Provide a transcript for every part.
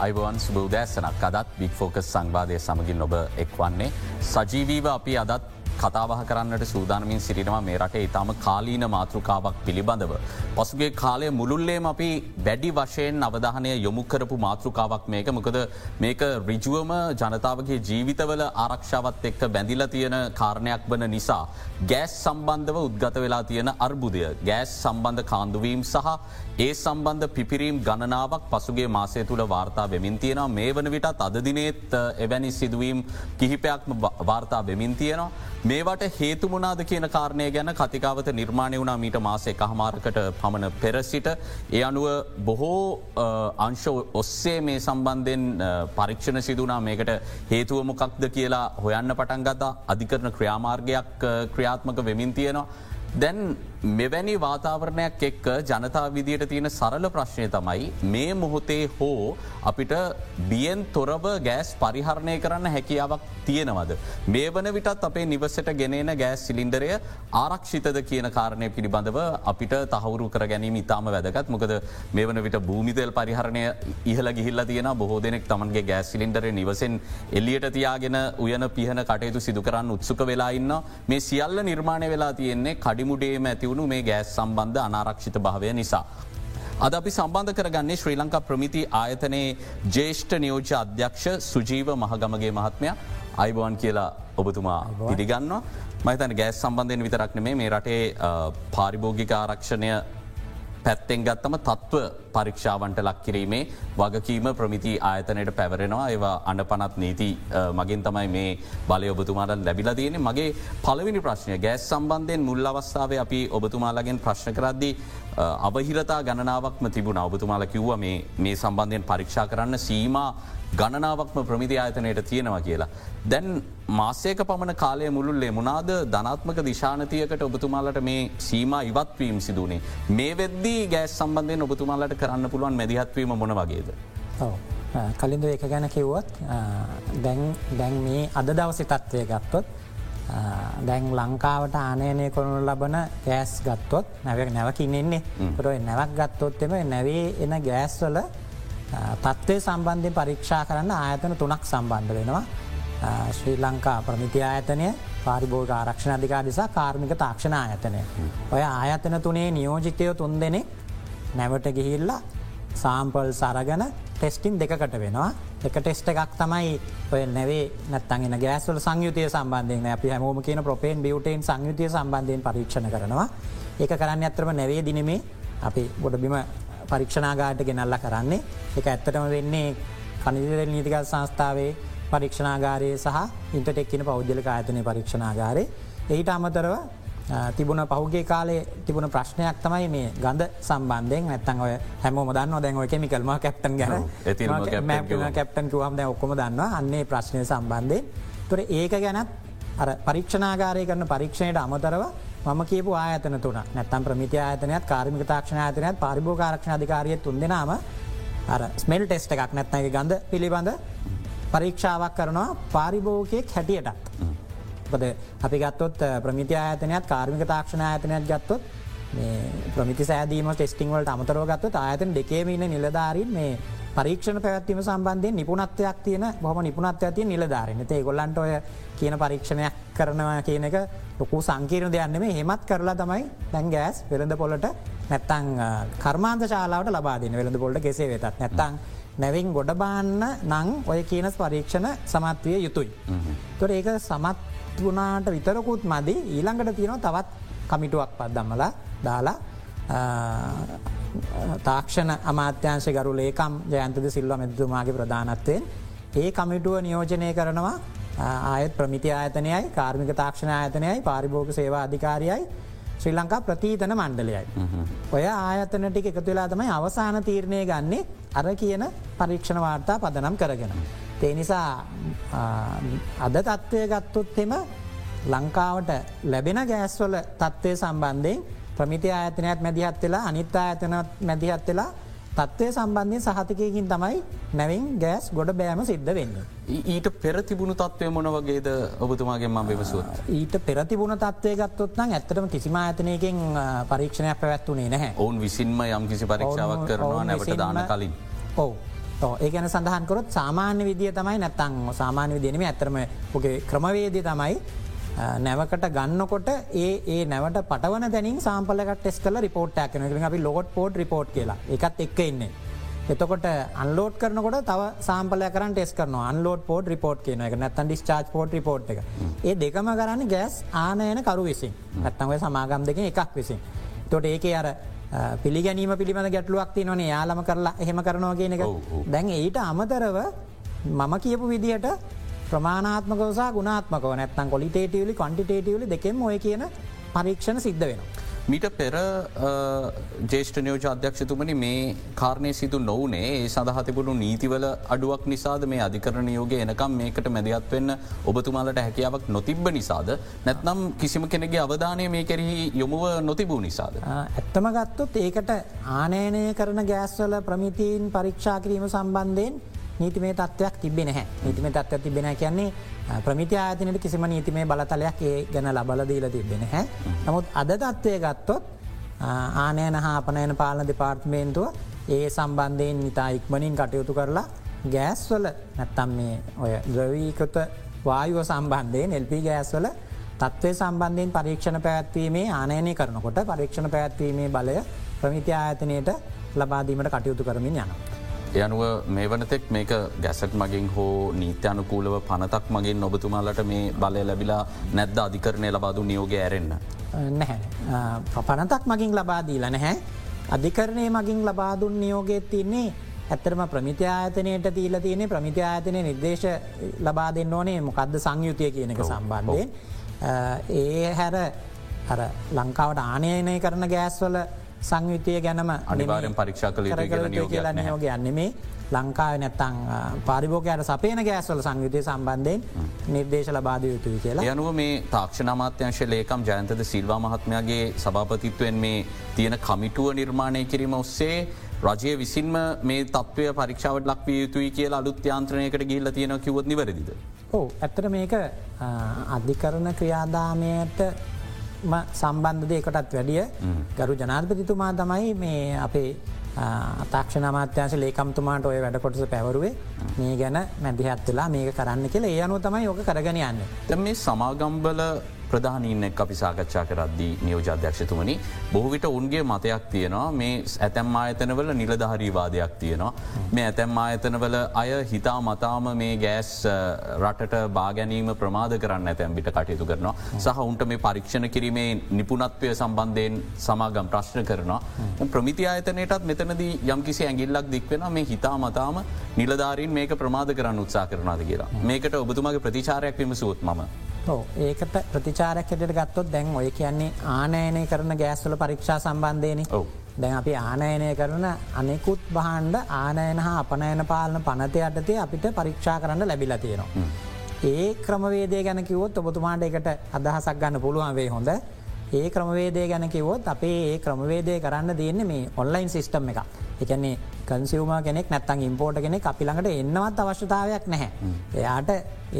අයිබවන් සුබෞදෑසනක් අදත් බික් ෆෝකස් සංවාධය සමගින් ඔබ එක්වන්නේ. සජීවීව අපි අදත් කතාවහ කරන්නට සූදානමින් සිරිනවා මේ රටේ ඉතාම කාලීන මාතෘකාවක් පිළිබඳව. පසුගේ කාලය මුළුල්ලේම අපි වැඩි වශයෙන් අවධානය යොමුකරපු මාතෘකාවක් මේක මොකද මේක රිජුවම ජනතාවගේ ජීවිතවල ආරක්ෂාවත් එක්ක බැඳිල තියෙන කාරණයක් වන නිසා. ගෑස් සම්බන්ධව උද්ගත වෙලා තියෙන අර්බුදය. ගෑස් සම්බන්ධ කාන්දුවීම් සහ ඒ සම්බන්ධ පිපිරීම් ගණනාවක් පසුගේ මාසය තුළ වාර්තා වෙමින් තියෙනවා මේ වන විටත් අදදිනේත් එවැනි සිදුවීම් කිහිපයක්ම වාර්තා වෙමින් තියෙනවා. මේවට හේතුමුණනාද කියන කාරණය ගැන කතිකාවත නිර්මාණය වුණා මීට මාස එක හමාරකට පමණ පෙරසිට. ඒ අනුව බොහෝ අංශ ඔස්සේ මේ සම්බන්ධයෙන් පරීක්ෂණ සිදුනා මේකට හේතුවමොකක්ද කියලා හොයන්න පටන්ගතා අධිකරන ක්‍රියාමාර්ගයක් ක්‍රියාත්මක වෙමින් තියෙනවා. දැන් මෙවැනි වාතාවරණයක් එක්ක ජනතා විදියට තියෙන සරල ප්‍රශ්නය තමයි මේ මොහොතේ හෝ අපිට බියෙන් තොරව ගෑස් පරිහරණය කරන්න හැකියාවක් තියෙනවද. මේ වන විටත් අපේ නිවසට ගෙනෙන ගෑස් සිලින්ඩරය ආරක්ෂිතද කියන කාරණය පිළිබඳව අපිට තහවුරු කර ගැනීම ඉතාම වැදගත්. මොකද මේ වන විට භූමිතෙල් පරිහරණය ඉහල ගිහිල්ල තියෙන බොහෝ දෙනෙක් තමන්ගේ ගෑස් සිලින්ඩරය නිවසෙන් එල්ලියට තියාගෙන උයන පිහන කටයුතු සිදු කරන්න උත්සුක වෙලා ඉන්න මේ සියල්ල නිර්මාණය වෙලා තියෙන්නේ කඩිමුඩේම ඇති ඇතිවුණු මේ ගෑස් සම්බන්ධ අනාරක්ෂිත භාවය නිසා. අද අපි සම්බන්ධ කරගන්නේ ශ්‍රී ලංකා ප්‍රමිති ආයතනයේ ජේෂ්ඨ නියෝජ්‍ය අධ්‍යක්ෂ සුජීව මහගමගේ මහත්මය. අයිබෝන් කියලා ඔබතුමා පිළිගන්න මහිතන ගෑස් සම්බන්ධයෙන් විතරක්න මේ රටේ පාරිභෝගික ආරක්ෂණය පැත්තෙන් ගත්තම තත්ත්ව පරීක්ෂාවන්ට ලක් කිරීමේ වගකීම ප්‍රමිති ආයතනයට පැවරෙනවා. ඒවා අඩ පනත් නීති මගින් තමයි මේ බලය ඔබතුමාට ලැබිලා තියෙන මගේ පලවිනි ප්‍රශ්නය ගෑස් සම්බන්ධයෙන් මුල් අවස්ථාව අපි ඔබතුමාලගෙන් ප්‍රශ්න කරද්දී අවහිරතා ගණනාවක්ම තිබුණ. ඔබතුමාල කිව්ව මේ සම්බන්ධයෙන් පරීක්ෂා කරන්න සීම ගණනාවක්ම ප්‍රමිති ආයතනයට තියෙනවා කියලා. දැන් මාසයක පමණ කාලය මුළුල්ලේ මුණනාද ධනාත්මක දිශානතියකට ඔබතුමාලට මේ සීම ඉවත්වීම් සිදුවනේ. මේ වෙද්දී ගෑස් සම්බන්ධයෙන් ඔබතුමාලට කරන්න පුළුවන් මැදිහත්වීම මොන වගේද. කලින්ද එක ගැන කිව්වොත් දැන් මේ අද දවසි තත්ත්වය ගත්තොත් දැන් ලංකාවට ආනයනය කොනු ලබන ගෑස් ගත්තොත් නැව නැවකින්නෙන්නේ පොරො නැවක් ගත්තොත් එම නැවේ එන ගෑස්වල තත්ත්වය සම්බන්ධය පරීක්ෂා කරන්න ආයතන තුනක් සම්බන්ධ වෙනවා. ශ්‍රී ලංකා ප්‍රමිති ආයතනය පාරිභෝග ආරක්ෂණ අධිකා නිසා කාර්මික තාක්ෂණ ආයතනය. ඔය ආයතන තුනේ නියෝජිතයෝ තුන් දෙනෙක් නැවට ගිහිල්ලා සාම්පල් සරගන ටෙස්ටිං දෙකට වෙනවා එක ටෙස්ට එකක් තමයි ඔය නැවේ නැත්තගෙන ගෑස්වල සංයුතිය සම්බන්ධයෙන් අපි හැමෝම කියන ප්‍රපේන් බියුටේන් සංයුතිය සම්බන්ධයෙන් පරීක්ෂණ කරනවා ඒක කරන්න ඇත්‍රම නැවේ දිනමේ අපි ගොඩබිම පරීක්ෂණාගාට ගෙනල්ල කරන්නේ. එක ඇත්තටම වෙන්නේ කනිදර නීතිකල් සංස්ථාවේ පරීක්ෂණාගාරය සහ ඉන්ටටෙක්කින පෞද්ගලික ආයතනය පරීක්ෂණාගාරය. එහිට අමතරව තිබුණ පහුගේ කාලේ තිබුණ ප්‍රශ්නයක් තමයි මේ ගඳ සම්බන්ධයෙන්. ඇත්තන් ඔය හැම දන්න දැන් ඔය කෙමිකල්ම කැප්ටන් ගැන. කැප්ටන් කිවහම දැ ඔක්කොම දන්න අන්නේ ප්‍රශ්නය සම්බන්ධය තොර ඒක ගැනත් පරීක්ෂණාගාරය කරන පරීක්ෂණයට අමතරව මම කියපු ආයතන තුන නැත්තම් ප්‍රමිති ආයතනයක් කාර්මික තාක්ෂණ ආයතනයක් පරිභෝකාරක්ෂණ අධිකාරය තුන්දෙනම අර ස්මෙල් ටෙස්ට එකක් නැත්නගේ ගඳ පිළිබඳ පරීක්ෂාවක් කරනවා පාරිභෝකයෙක් හැටියටත්. පද අපි ගත්තොත් ප්‍රමිති ආයතනයක් කාර්මික තාක්ෂණ ආයතනයක් ගත්තොත් ප්‍රමිති සෑදීම ටෙස්ටිංවලට අමතරෝගත්ව ආයතන දෙකේම ඉන්න නිලධාරීන් මේ පරීක්ෂණ පැවැත්වීම සම්බන්ධය නිපුණත්වයක් තියෙන බොහම නිපුණත්ව ඇතිය නිලධාරන. ඒ ගොල්ලන්ට ඔය කියන පරීක්ෂණයක් කරනවා කියන එක ලොකු සංකීරණ දෙයන්නෙම හෙමත් කරලා තමයි දැන් ගෑස් වෙළඳ පොලට නැත්තං කර්මාන්ත ශාලාවට ලබාදන වෙළඳ පොලට කෙසේ වෙතත්. නැත්තං නැවින් ගොඩබාන්න නං ඔය කියන පරීක්ෂණ සමත්වය යුතුයි. තොර ඒක සමත් වනාට විතරකුත් මදි. ඊළඟට තියෙනවා තවත් කමිටුවක් පත් දම්මලා දාලා තාක්ෂණ අමාත්‍යංශ ගරු ලේකම් ජයන්තද සිල්ව මෙතුමාගේ ප්‍රධානත්වයෙන් ඒ කමිටුව නියෝජනය කරනවා ආයත් ප්‍රමිති ආයතනයයි කාර්මික තාක්ෂණ ආයතනයයි පාරිභෝග සේවා අධිකාරයයි ශ්‍රී ලංකා ප්‍රතීතන මණ්ඩලයයි. ඔය ආයතන ටික එකතු වෙලා තමයි අවසාන තීරණය ගන්නේ අර කියන පරීක්ෂණ වාර්තා පදනම් කරගෙන. තේ නිසා අද තත්ත්වය ගත්තොත් එම ලංකාවට ලැබෙන ගෑස්වල තත්ත්වය සම්බන්ධයෙන් ප්‍රමිති ආයතනයක් මැදිහත් වෙලා අනිත් ආයතනත් මැදිහත් වෙලා තත්වය සම්බන්ධය සහතිකයකින් තමයි නැවින් ගෑස් ගොඩ බෑම සිද්ධ වෙන්න. ඊට පෙරතිබුණු තත්වය මොන වගේද ඔබතුමාගේ ම විමසුව. ඊට පෙරතිබුණ තත්වය ගත්තොත්නම් ඇත්තටම කිසිම ආතනයකින් පරීක්ෂණයක් පැවැත්වනේ නැහැ ඔවුන් විසින්ම යම් කිසි පරීක්ෂාවක් කරනවා නැවට දාන කලින්. ඔවු. ඒ ගැන සඳහන්කොත් සාමාන්‍ය විදිිය තමයි නැත්තං සාමාන්‍ය විදිනීම ඇතරම ගේ ක්‍රමවේදී තමයි නැවකට ගන්නකොට ඒ ඒ නැවට පටවන දැනින් සාම්පලක ටෙස් කල රිපෝට් ඇකන අපි ලොගොට් පෝට් රිපෝට් කියලා. එකත් එක්ක ඉන්නේ. එතකොට අන්ලෝඩ් කරනකොට තව සාම්පල කර ටෙස් කරන අන්ලෝඩ පෝට් රිපෝට් කියන එක නැතන් ඩිස්චාච් පෝට් රිපෝට් එක. ඒ දෙකම කරන්න ගෑස් ආනයන කරු විසින්. ඇත්තන්ව සමාගම් දෙක එකක් විසින්. තොට ඒක අර පිළිගැනීම පිළිබඳ ගැටලුවක් ති නොනේ යාලම කරලා එහෙම කරනවා කියන එක. දැන් ඊට අමතරව මම කියපු විදිහට ප්‍රමාණාත්මකවසා ගුණාත්මකව නැත්තන් කොලිටේටවලි කොන්ටිටේටවලි දෙකෙම ඔය කියන පරීක්ෂණ සිද්ධ වෙනවා. මීට පෙර ජේෂ්ඨ නියෝජ අධ්‍යක්ෂතුමනි මේ කාරණය සිදු නොවනේ ඒ සඳහතිබුණු නීතිවල අඩුවක් නිසාද මේ අධිකරණ යෝග එනකම් මේකට මැදිහත්වෙන්න ඔබතුමාලට හැකියාවක් නොතිබ්බ නිසාද නැත්නම් කිසිම කෙනෙගේ අවධානය මේ කෙරෙහි යොමුව නොතිබූ නිසාද. ඇත්තම ගත්තොත් ඒකට ආනයනය කරන ගෑස්වල ප්‍රමිතීන් පරීක්ෂා කිරීම සම්බන්ධයෙන් නීතිමේ තත්වයක් තිබෙන හැ නීතිම තත්ව තිබෙන කියන්නේ ප්‍රමිති ආයතනයට කිසිම නීතිමේ බලතලයක් ඒ ගැන ලබලදීල තිබෙන හැ නමුත් අද තත්ත්වය ගත්තොත් ආනයන හා අපනයන පාලන දෙපාර්ත්මේන්තුව ඒ සම්බන්ධයෙන් නිතා ඉක්මනින් කටයුතු කරලා ගෑස්වල නැත්තම් මේ ඔය ද්‍රවීකත වායුව සම්බන්ධයෙන් එල්පි ගෑස්වල තත්ත්වය සම්බන්ධයෙන් පරීක්ෂණ පැත්වීමේ ආනයනය කරනකොට පරීක්ෂණ පැත්වීමේ බලය ප්‍රමිති ආයතනයට ලබාදීමට කටයුතු කරමින් යනවා. යනුව මේ වනතෙක් මේක ගැසට මගින් හෝ නීත්‍යනුකූලව පනතක් මගින් ඔබතුමාලට මේ බලය ලැබිලා නැද්ද අධිකරණය ලබාදු නියෝග ඇරෙන්න්න. නැහැ. පනතක් මගින් ලබාදීල නැහැ. අධිකරණය මගින් ලබාදුන් නියෝගයත් තින්නේ ඇත්තරම ප්‍රමිති ආයතනයට දීල තියනෙ ප්‍රමිති ආයතනය නිර්දේශ ලබා දෙන්න ඕනේ මොකක්ද සංයුතිය කියනක සම්බන්ධයෙන්. ඒ හැර ලංකාවට ආනයනය කරන ගෑස්වල සංයුතිය ගැනම අනිවාරෙන් පරීක්ෂා කළ කියලා නියෝග යන්නෙමේ ලංකාව නැත්තං පරිභෝකයට සපේන ගෑස්වල සංයුතිය සම්බන්ධයෙන් නිර්දේශ ලබාද යුතුයි කියලා. යනුව මේ තාක්ෂණමාත්‍යංශ ලේකම් ජයන්තද සිල්වා මහත්මයාගේ සභාපතිත්වයෙන් මේ තියෙන කමිටුව නිර්මාණය කිරීම ඔස්සේ රජය විසින්ම මේ තත්වය පරීක්ෂාවට ලක්විය යුතුයි කියලා අලුත් යාන්ත්‍රණයකට ගිල්ල තියෙන කිවත් නිවැරදිද. ඕ ඇත්තට මේක අධිකරණ ක්‍රියාදාමයට සම්බන්ධදයකටත් වැඩිය ගරු ජනාධපතිතුමා තමයි මේ අපේ අතාක්ෂණ අමාත්‍යංශ ලේකම්තුමාට ඔය වැඩ කොටස පැවරුවේ. මේ ගැන මැදිහත් වෙලා මේක කරන්න කියලා ඒ අනුව තමයි යෝක කරගෙන යන්න. මේ සමාගම්බල ප්‍රධානීන්නෙක් අපි සාකච්ඡා කරද්දී නියෝජාධ්‍යක්ෂතුමනි බොහවිට උන්ගේ මතයක් තියෙනවා මේ ඇතැම් ආයතනවල නිලධහරීවාදයක් තියෙනවා. මේ ඇතැම් ආයතනවල අය හිතා මතාම මේ ගෑස් රටට බාගැනීම ප්‍රමාද කරන්න ඇතැම්බිට කටයුතු කරනවා. සහ උන්ට මේ පරීක්ෂණ කිරීමේ නිපුනත්වය සම්බන්ධයෙන් සමාගම් ප්‍රශ්න කරනවා. ප්‍රමිති ආයතනයටත් මෙතනදී යම්කිසි ඇගිල්ලක් දික්වෙන මේ හිතා මතාම නිලධාරීන් මේක ප්‍රමාද කරන්න උත්සා කරනාද කියලා. මේකට ඔබතුමගේ ප්‍රතිචාරයක් විමසූත් මම. ඒකට ප්‍රතිචාරකයට ගත්තොත් දැන් ඔය කියන්නේ ආනයනය කරන ගෑස්වල පරීක්ෂා සම්බන්ධයන. දැන් අපි ආනයනය කරන අනෙකුත් බහන්්ඩ ආනයන හා අපනයන පාලන පනත යටතේ අපිට පරීක්ෂා කරන්න ලැබිල තියෙනවා. ඒ ක්‍රමවේදය ගැන කිවොත් ඔබතුමාට එකට අදහසක් ගන්න පුළුවන් වේ හොඳ. ඒ ක්‍රමවේදය ගැන කිවොත් අපේ ඒ ක්‍රමවේදය කරන්න දෙන්නේ මේ ඔන්ලයින් සිිස්ටම් එක එකන්නේ කන්සිවම කෙනෙක් නැත්තන් ඉම්පෝට කෙනෙක් අපි ළඟට එන්නවත් අවශ්‍යතාවයක් නැහැ. එයාට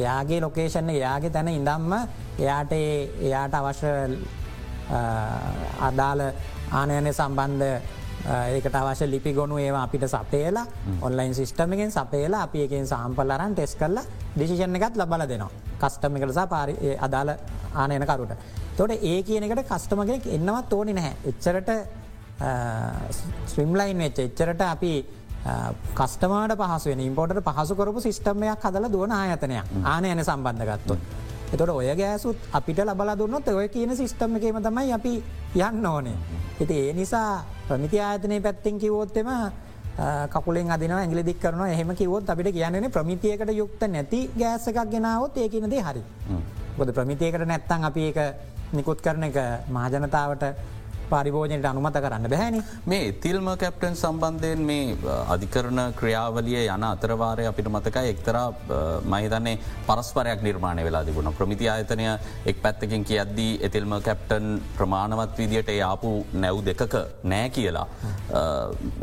එයාගේ ලොකේෂන්න එයාගේ තැන ඉඳම්ම එයාට එයාට අවශ්‍ය අදාළ ආනයනය සම්බන්ධ ඒකට අවශ්‍ය ලිපි ගොනු ඒවා අපිට සපේලා ඔන්ලයින් සිිස්ටමකින් සපේලා අපි එකෙන් සාම්පල්ලරන් ටෙස් කරලා ඩිසිෂණ එකත් ලබල දෙනවා. කස්ටම එකලසා පාරි අදාළ ආනයනකරුට. තොට ඒ කියනකට කස්ටමගෙනෙක් එන්නවත් ඕනි නැහැ. එච්චරට ස්විම්ලයින් වෙච්ච එච්චරට අපි කස්ටමාට පහසුව ඉම්පෝට පහසුකරපු සිිස්ටම්මයක් හදල දුවන ආයතනයක් ආන යන සම්බන්ධගත්තු. එතොට ඔය ගෑසුත් අපිට ලබල දුන්නොත් ඔය කියන සිිස්ටම් එකේම තමයි අපි යන්න ඕනේ. එති ඒ නිසා ප්‍රමිති ආයතනය පැත්තිෙන් කිවෝත්තෙම කකුලෙන් අදින ඇගලි දික් කරන එහෙම කිවොත් අපිට කියන්නේ ප්‍රමිතියකට යුක්ත නැති ගෑසකක් ගෙනාවත් ඒකනද හරි. ගොද ප්‍රමිතියකට නැත්තන් අපි ඒක නිකුත් කරන එක මහජනතාවට පරිභෝජනයට අනුමත කරන්න බැහැනි. මේ තිල්ම කැප්ටන් සම්බන්ධයෙන් මේ අධිකරන ක්‍රියාවලිය යන අතරවාරය අපිට මතකයි. එක්තර මහිතන්නේ පරස්පරයක් නිර්මාණය වෙලා තිබුණ. ප්‍රමිති ආයතනය එක් පැත්තකින් කියද්දී එතිල්ම කැප්ටන් ප්‍රමාණවත් විදියට යාපු නැව් දෙකක නෑ කියලා.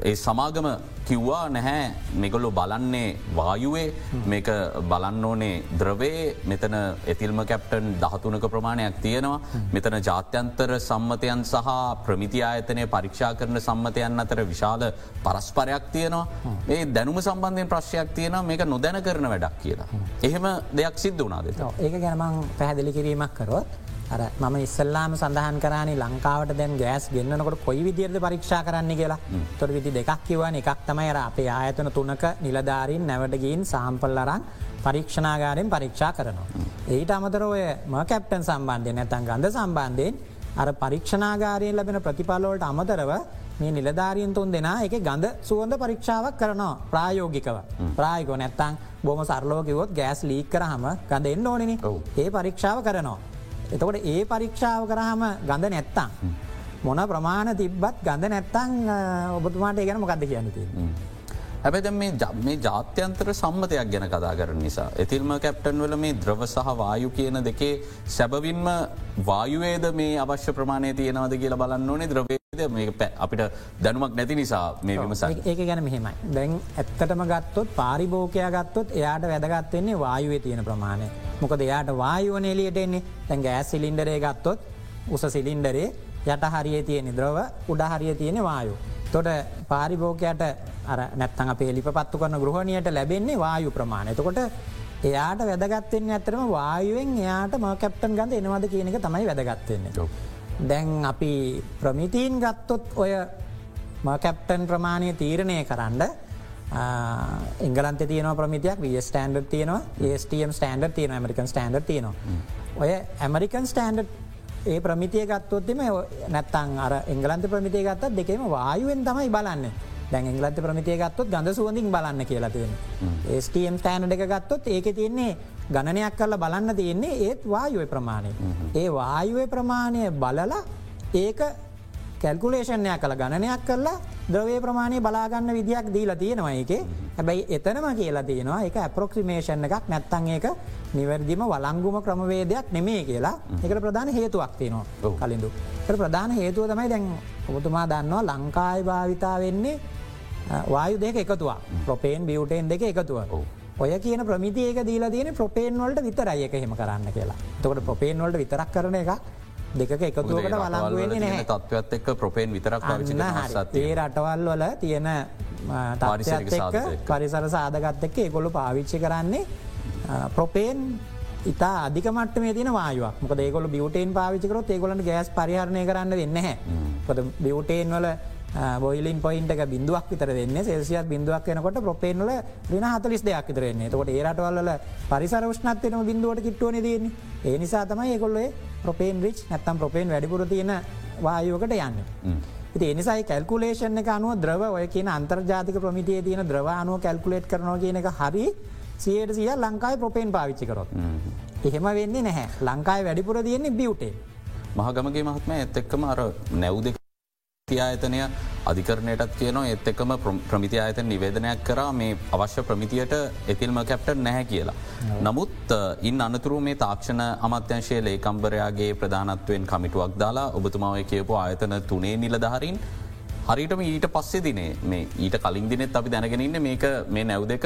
ඒ සමාගම කිව්වා නැහැ. මෙගොල්ලො බලන්නේ වායුවේ. මේක බලන්න ඕනේ ද්‍රවේ මෙතන එතිල්ම කැප්ටන් දහතුනක ප්‍රමාණයක් තියෙනවා. මෙතන ජාත්‍යන්තර සම්මතයන් සහ ප්‍රමිති ආයතනය පරීක්ෂා කරන සම්මතයන් අතර විශාල පරස්පරයක් තියනවා මේ දැනුම සම්බන්ධයෙන් ප්‍රශ්යක් තියෙන මේක නොදැන කරන වැඩක් කියලා. එහෙම දෙයක් සිද්ධ වනාද. ඒක ගැනමං පැහැදිලි කිරීමක් කරොත්. අර මම ඉස්සල්ලාම සඳහන් කරන්නේ ලංකාවට දැන් ගෑස් ගන්නකොට කොයි විදිරද පරීක්ෂා කරන්න කියලා තොර විදි දෙකක් කිවන එකක් තමයි අර අපේ ආයතන තුනක නිලධාරීන් නැවටගීන් සාම්පල්ලරන් පරීක්ෂණාගාරයෙන් පරීක්ෂා කරනවා. ඒට අමතර ඔය ම කැප්ටන් සම්බන්ධය නැතන් ගඳ සම්බන්ධයෙන් අර පරීක්ෂණාගාරයෙන් ලැබෙන ප්‍රතිඵලෝට අමතරව මේ නිලධාරියන් තුන් දෙනා එක ගඳ සුවඳ පරීක්ෂාවක් කරනවා ප්‍රායෝගිකව ප්‍රායගෝ නැත්තං බොම සරලෝකිවොත් ගෑස් ලීක් කරහම ගඳ එන්න ඕනනි ඒ පරීක්ෂාව කරනවා. එතකොට ඒ පරීක්ෂාව කරහම ගඳ නැත්තං. මොන ප්‍රමාණ තිබ්බත් ගඳ නැත්තං ඔබතුමාට ගැන මොකක්ද කියන්නති. හැබැද මේ ජාත්‍යන්තර සම්මතයක් ගැන කතා කරන නිසා. එතිල්ම කැප්ටන් වල මේ ද්‍රව සහ වායු කියන දෙකේ සැබවින්ම වායුවේද මේ අවශ්‍ය ප්‍රමාණය තියෙනවද කියලා බලන්න ඕනේ ද්‍රවේද මේ අපිට දැනුමක් නැති නිසා මේ විමස ඒක ගැන මෙහෙමයි. දැන් ඇත්තටම ගත්තොත් පාරිභෝකය ගත්තොත් එයාට වැදගත්වෙන්නේ වායුවේ තියෙන ප්‍රමාණය. මොක දෙයාට වායුවන එලියට එන්නේ තැන් ගෑස් සිලින්ඩරේ ගත්තොත් උස සිලින්ඩරේ යට හරිය තියෙන ද්‍රව උඩ හරිය තියෙන වායු. තොට පාරිභෝකයට අර නැත්තඟ පේලිප පත්තු කරන ගෘහණයට ලැබෙන්නේ වායු ප්‍රමාණය. තකොට එයාට වැදගත්වෙන්නේ ඇතරම වායුවෙන් එයාට ම කැප්ටන් ගඳ එනවද කියනක තමයි වැදගත්වෙන්නේ. දැන් අපි ප්‍රමිතීන් ගත්තොත් ඔය කැප්ටන් ප්‍රමාණය තීරණය කරන්න ඉංගලන්ත තියන ප්‍රමිතියක් විය ස්ටන්ඩ් තියනවා ඒස්ටම් ස්ටන්ඩ් තියන මරිකන් ස්ටන්ඩ් තියනවා. ඔය ඇමරිකන් ස්ටන්ඩ් ඒ ප්‍රමිතිය ගත්තොත්ම නැත්තන් අර එංගලන්ත ප්‍රමිතිය ගත්තත් දෙකම වායුවෙන් තමයි බලන්න. දැන් එංගලන්ත ප්‍රමිතිය ගත්තොත් ගඳ සුවඳින් බලන්න කියලා තියෙන. ස්ටම් ස්ටෑනඩ එක ගත්තොත් ඒක තියන්නේ ගණනයක් කරලා බලන්න තියෙන්නේ ඒත් වායුව ප්‍රමාණය. ඒ වායුව ප්‍රමාණය බලලා ඒක කැල්කුලේෂණයක් කළ ගණනයක් කරලා ද්‍රවේ ප්‍රමාණය බලාගන්න විදියක් දීලා තියෙනවා එක හැබැයි එතනම කියලා තියෙනවා එක ඇප්‍රොක්සිමේෂන් එකක් නැත්තන් ඒක නිවැරදිම වලංගුම ක්‍රමවේදයක් නෙමේ කියලා එකට ප්‍රධාන හේතුවක් තියෙනවා කලින්දු. ප්‍රධාන හේතුව තමයි දැන් ඔබතුමා දන්නවා ලංකායි භාවිතා වෙන්නේ වායු දෙක එකතුවා ප්‍රපේන් බියවටේන් දෙක එකතුව. ඔය කියන ප්‍රමිතියක දීලා තියෙන ප්‍රපේන් වලට විතරයි එක හෙම කරන්න කියලා. තකොට ප්‍රපේන් වලට විතරක් කරන එක දෙක එකතුවකට වලංගුවෙන්නේ නැහැ. තත්වත් එක් ප්‍රපේන් විතරක් ඒ රටවල් වල තියෙන තාරිසත් එක්ක පරිසර සාධගත් එක්ක ඒගොලු පාවිච්චි කරන්නේ ප්‍රපේන් ඉතා අධිකමට මේ තින වායුවක්. මොක ඒගොල බියවටේන් පාවිචිකරොත් ඒගොලට ගෑස් පරිහරණය කරන්න දෙන්න හැ පොද බියවටේන් වල බොයිලින් පොයින්ට බිදුවක් විතර වෙන්න සෙල්සියක් බිදුවක් වනකොට ප්‍රපේන්ල රින හතලිස් දෙයක් විතරන්නේ තකොට ඒරටවල්ල පරිසර ෂ්නත්වයන බිදුවට කිට්ටුවන දන්නේ ඒ නිසා තමයි ඒකොල්ලේ ප්‍රපේන් රිච් නැත්තම් ප්‍රපේන් වැඩිපුර තියෙන වායෝකට යන්න. ඉති එනිසයි කැල්කුලේෂන් එක අනුව ද්‍රව ඔය කියන අන්තර්ජාතික ප්‍රමිතිය තියෙන ද්‍රව අනුව කැල්කුලේට් කරනවා කියන එක හරි සියයට සිය ලංකායි ප්‍රපේන් පාවිච්චි කරොත්. එහෙම වෙන්නේ නැහැ ලංකායි වැඩිපුර තියෙන්නේ බියුටේ. මහගමගේ මහත්ම ඇත් එක්කම අර නැව් දෙක ආයතනය අධිකරණයටත් කියන එත් එකම ප්‍රමිති ආයතන නිවේදනයක් කරා මේ අවශ්‍ය ප්‍රමිතියට එතිල්ම කැප්ට නැහැ කියලා. නමුත් ඉන් අනතුරු මේ තාක්ෂණ අමත්‍යංශය ලේකම්බරයාගේ ප්‍රධානත්වයෙන් කමිටුවක් දාලා ඔබතුමාව කියපු ආයතන තුනේ නිලධහරින් හරිටම ඊට පස්සේ දිනේ මේ ඊට කලින් දිනෙත් අපි දැනගෙනන්න මේක මේ නැව් දෙක